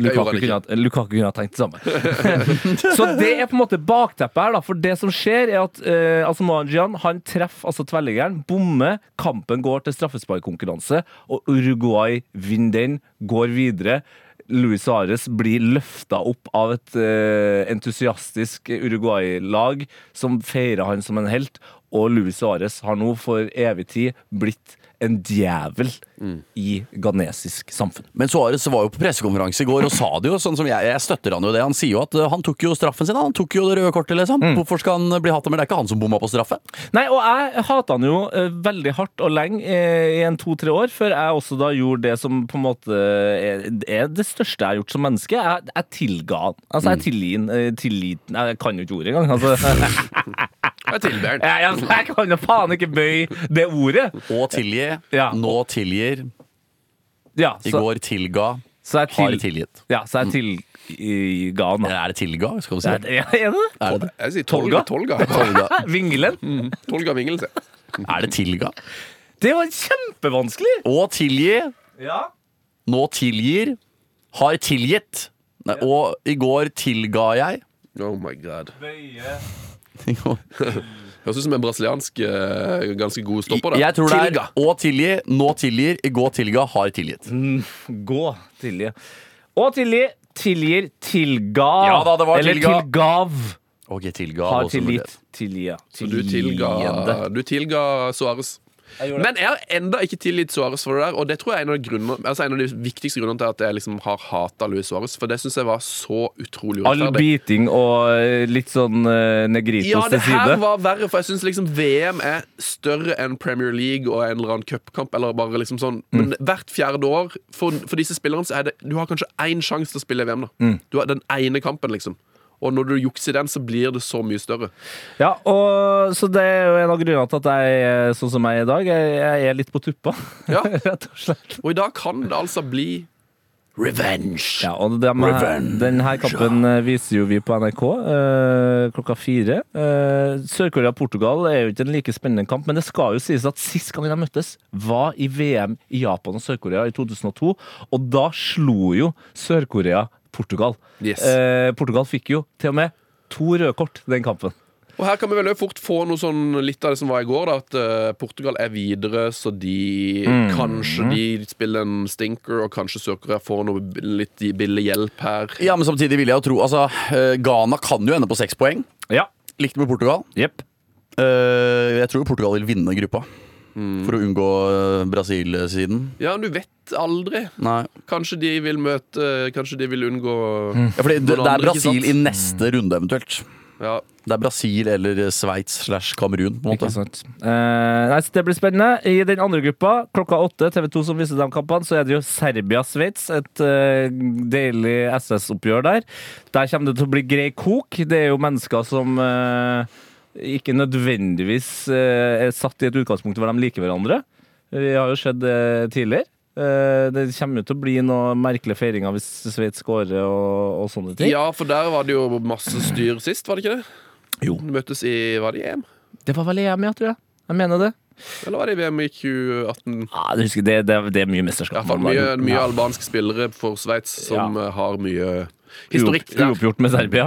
S3: Lukaku, kunne, ha- Lukaku kunne ha tenkt det samme. så det er på en måte bakteppet her, da. For det som skjer, er at eh, altså Mohajian, han treffer altså tverrliggeren, bommer, kampen går til straffesparkkonkurranse, og Uruguay vinner den, går videre. Luis Suárez blir løfta opp av et eh, entusiastisk Uruguay-lag som feirer han som en helt, og Luis Suárez har nå for evig tid blitt en djevel i ghanesisk samfunn.
S5: Men Suárez var jo på pressekonferanse i går og sa det jo, sånn som jeg, jeg støtter han jo det. Han sier jo at uh, han tok jo straffen sin, han tok jo det røde kortet, liksom. Hvorfor skal han bli hatet? Men det er ikke han som bomma på straffe.
S3: Nei, og jeg hata han jo eh, veldig hardt og lenge eh, i en to-tre år, før jeg også da gjorde det som på en måte er, er det største jeg har gjort som menneske. Jeg, jeg tilga han. Altså, jeg tilgir han. eh, tilliten Jeg kan jo ikke ordet engang. Altså.
S4: Jeg tilber den.
S3: jeg, jeg, jeg kan jo faen ikke bøye det ordet.
S5: Og tilgi.
S3: Ja.
S5: Nå tilgir.
S3: Ja,
S5: I
S3: så,
S5: går tilga.
S3: så jeg
S5: Har tilgitt.
S3: ja, så jeg tilga han.
S5: er det tilga, skal vi si?
S3: Er, ja, er det
S5: Er det,
S4: Jeg sier
S3: Tolga?
S4: Tolga. Tolga,
S5: Vingelen.
S3: Vingelen?
S4: Tolga Vingelse.
S5: er det tilga?
S3: Det var kjempevanskelig!
S5: Å tilgi.
S3: Ja.
S5: Nå tilgir. Har tilgitt. Nei, og i går tilga jeg.
S4: Oh my god.
S3: Bøye.
S4: Høres ut som en brasiliansk eh, ganske god stopper. da
S5: Jeg tror det er
S4: Tilga.
S5: å tilgi, nå tilgir, i går tilga, har tilgitt.
S3: Gå. Tilgi. Og tilgi. Tilgir. Tilga.
S5: Ja da, det var
S3: Eller
S5: tilga.
S3: tilgav.
S5: Ok, tilga.
S3: Har
S5: også
S3: tilgitt. Tilgi.
S4: Så du tilga, du tilga Suárez. Men jeg har enda ikke tilgitt Suárez for det der, og det tror jeg er en av de, grunner, altså en av de viktigste grunnene til at jeg liksom har hata Luis Suárez, for det syns jeg var så utrolig
S3: All
S4: beating
S3: biting og eh, litt sånn uh, negritos
S4: Ja, det her var verre, for jeg syns liksom VM er større enn Premier League og en eller annen cupkamp. Eller bare liksom sånn Men hvert fjerde år, for, for disse spillerne, så er det Du har kanskje én sjanse til å spille i VM, da. Du har den ene kampen, liksom. Og når du jukser den, så blir det så mye større.
S3: Ja, og Så det er jo en av grunnene til at jeg er sånn som jeg er i dag. Jeg, jeg er litt på tuppa,
S4: Ja.
S3: rett og slett.
S4: Og i dag kan det altså bli revenge.
S3: Ja, og dem, Denne kampen eh, viser jo vi på NRK øh, klokka fire. Eh, Sør-Korea-Portugal er jo ikke en like spennende kamp, men det skal jo sies at sist gang de møttes, var i VM i Japan og Sør-Korea i 2002, og da slo jo Sør-Korea Portugal.
S4: Yes.
S3: Eh, Portugal fikk jo til og med to røde kort den kampen.
S4: Og her kan vi vel fort få noe sånn litt av det som var i går, da, at uh, Portugal er videre, så de kanskje de spiller en stinker, og kanskje Sør-Korea får noe litt billig hjelp her.
S5: Ja, men samtidig vil jeg jo tro Altså, uh, Ghana kan jo ende på seks poeng.
S3: Ja.
S5: Likt med Portugal.
S3: Yep.
S5: Uh, jeg tror Portugal vil vinne gruppa. For å unngå eh, Brasil-siden.
S4: Ja, du vet aldri.
S5: Nei.
S4: Kanskje de vil møte Kanskje de vil unngå
S5: Ja, fordi det, det er Brasil i neste runde, eventuelt.
S4: Ja.
S5: Det er Brasil eller Sveits slash Kamerun. på en
S3: Ikke sant. Eh, nei, så det blir spennende. I den andre gruppa, klokka åtte, TV 2 som viser de kampene, så er det jo Serbia-Sveits. Et eh, deilig SS-oppgjør der. Der kommer det til å bli grei kok. Det er jo mennesker som eh, ikke nødvendigvis eh, er satt i et utgangspunkt hvor de liker hverandre. Vi har jo sett det tidligere. Eh, det kommer jo til å bli noen merkelige feiringer hvis Sveits scorer og, og sånne ting.
S4: ja, for der var det jo masse styr sist, var det ikke det?
S3: Jo.
S4: De møttes i Var det EM?
S3: Det var vel EM, ja, tror jeg. Jeg mener det.
S4: Eller var det i VM i 2018?
S3: Ja, det, husker, det, det, det er mye mesterskap.
S4: Ja, mye, mye
S3: Ja.
S4: albanske spillere for Sveits som ja. har mye Historikk.
S3: Uopp- Uoppgjort med Serbia.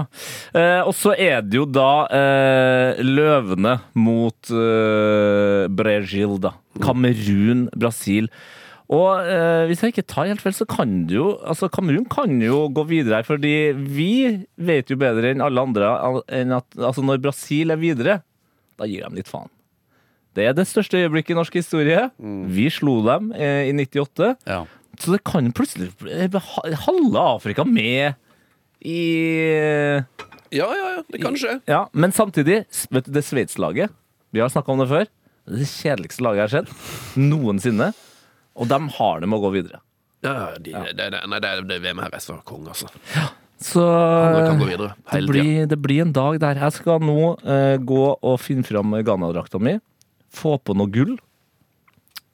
S3: Eh, og så er det jo da eh, løvene mot eh, Brasil, da. Kamerun, Brasil. Og eh, hvis jeg ikke tar helt feil, så kan det jo Altså, Kamerun kan jo gå videre her, fordi vi vet jo bedre enn alle andre enn at altså, når Brasil er videre, da gir de litt faen. Det er det største øyeblikket i norsk historie. Vi slo dem eh, i 98.
S5: Ja.
S3: Så det kan plutselig halve Afrika med i
S4: Ja, ja, ja, det kan skje.
S3: Ja, Men samtidig, vet du, det Sveits-laget Vi har snakka om det før. Det er det kjedeligste laget jeg har sett noensinne. Og de har det med å gå videre.
S4: Ja, ja, Det, det, nei, det, det VM her er så konge, altså.
S3: Så
S4: kan gå videre
S3: det blir, det blir en dag der jeg skal nå eh, gå og finne fram Ghana-drakta mi. Få på noe gull.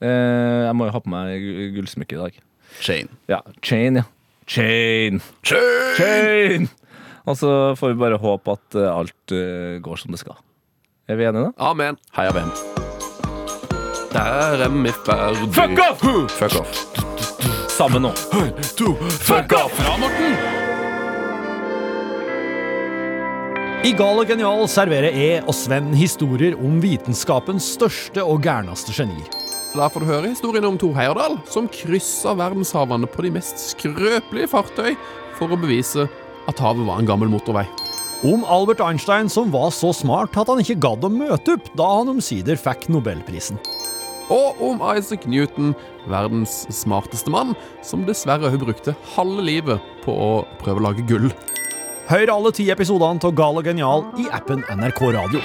S3: Eh, jeg må jo ha på meg gu- gullsmykke i dag.
S5: Chain.
S3: Ja, chain, ja. Chain! Chain! Chain! Og så får vi bare håpe at eh, alt eh, går som det skal. Er vi enige, da?
S4: Amen.
S5: Heia VM.
S4: Der er vi ferdig.
S3: Fuck off!
S5: Fuck off.
S3: Sammen nå.
S4: Fuck off! Fra Morten!
S9: I Gal og genial serverer jeg og Sven historier om vitenskapens største og gærneste genier.
S4: Da får du høre historien om Thor Heyerdahl, som kryssa verdenshavene på de mest skrøpelige fartøy for å bevise at havet var en gammel motorvei.
S9: Om Albert Einstein som var så smart at han ikke gadd å møte opp da han omsider fikk nobelprisen.
S4: Og om Isaac Newton, verdens smarteste mann, som dessverre også brukte halve livet på å prøve å lage gull.
S9: Hør alle ti episodene av Gal og genial i appen NRK Radio.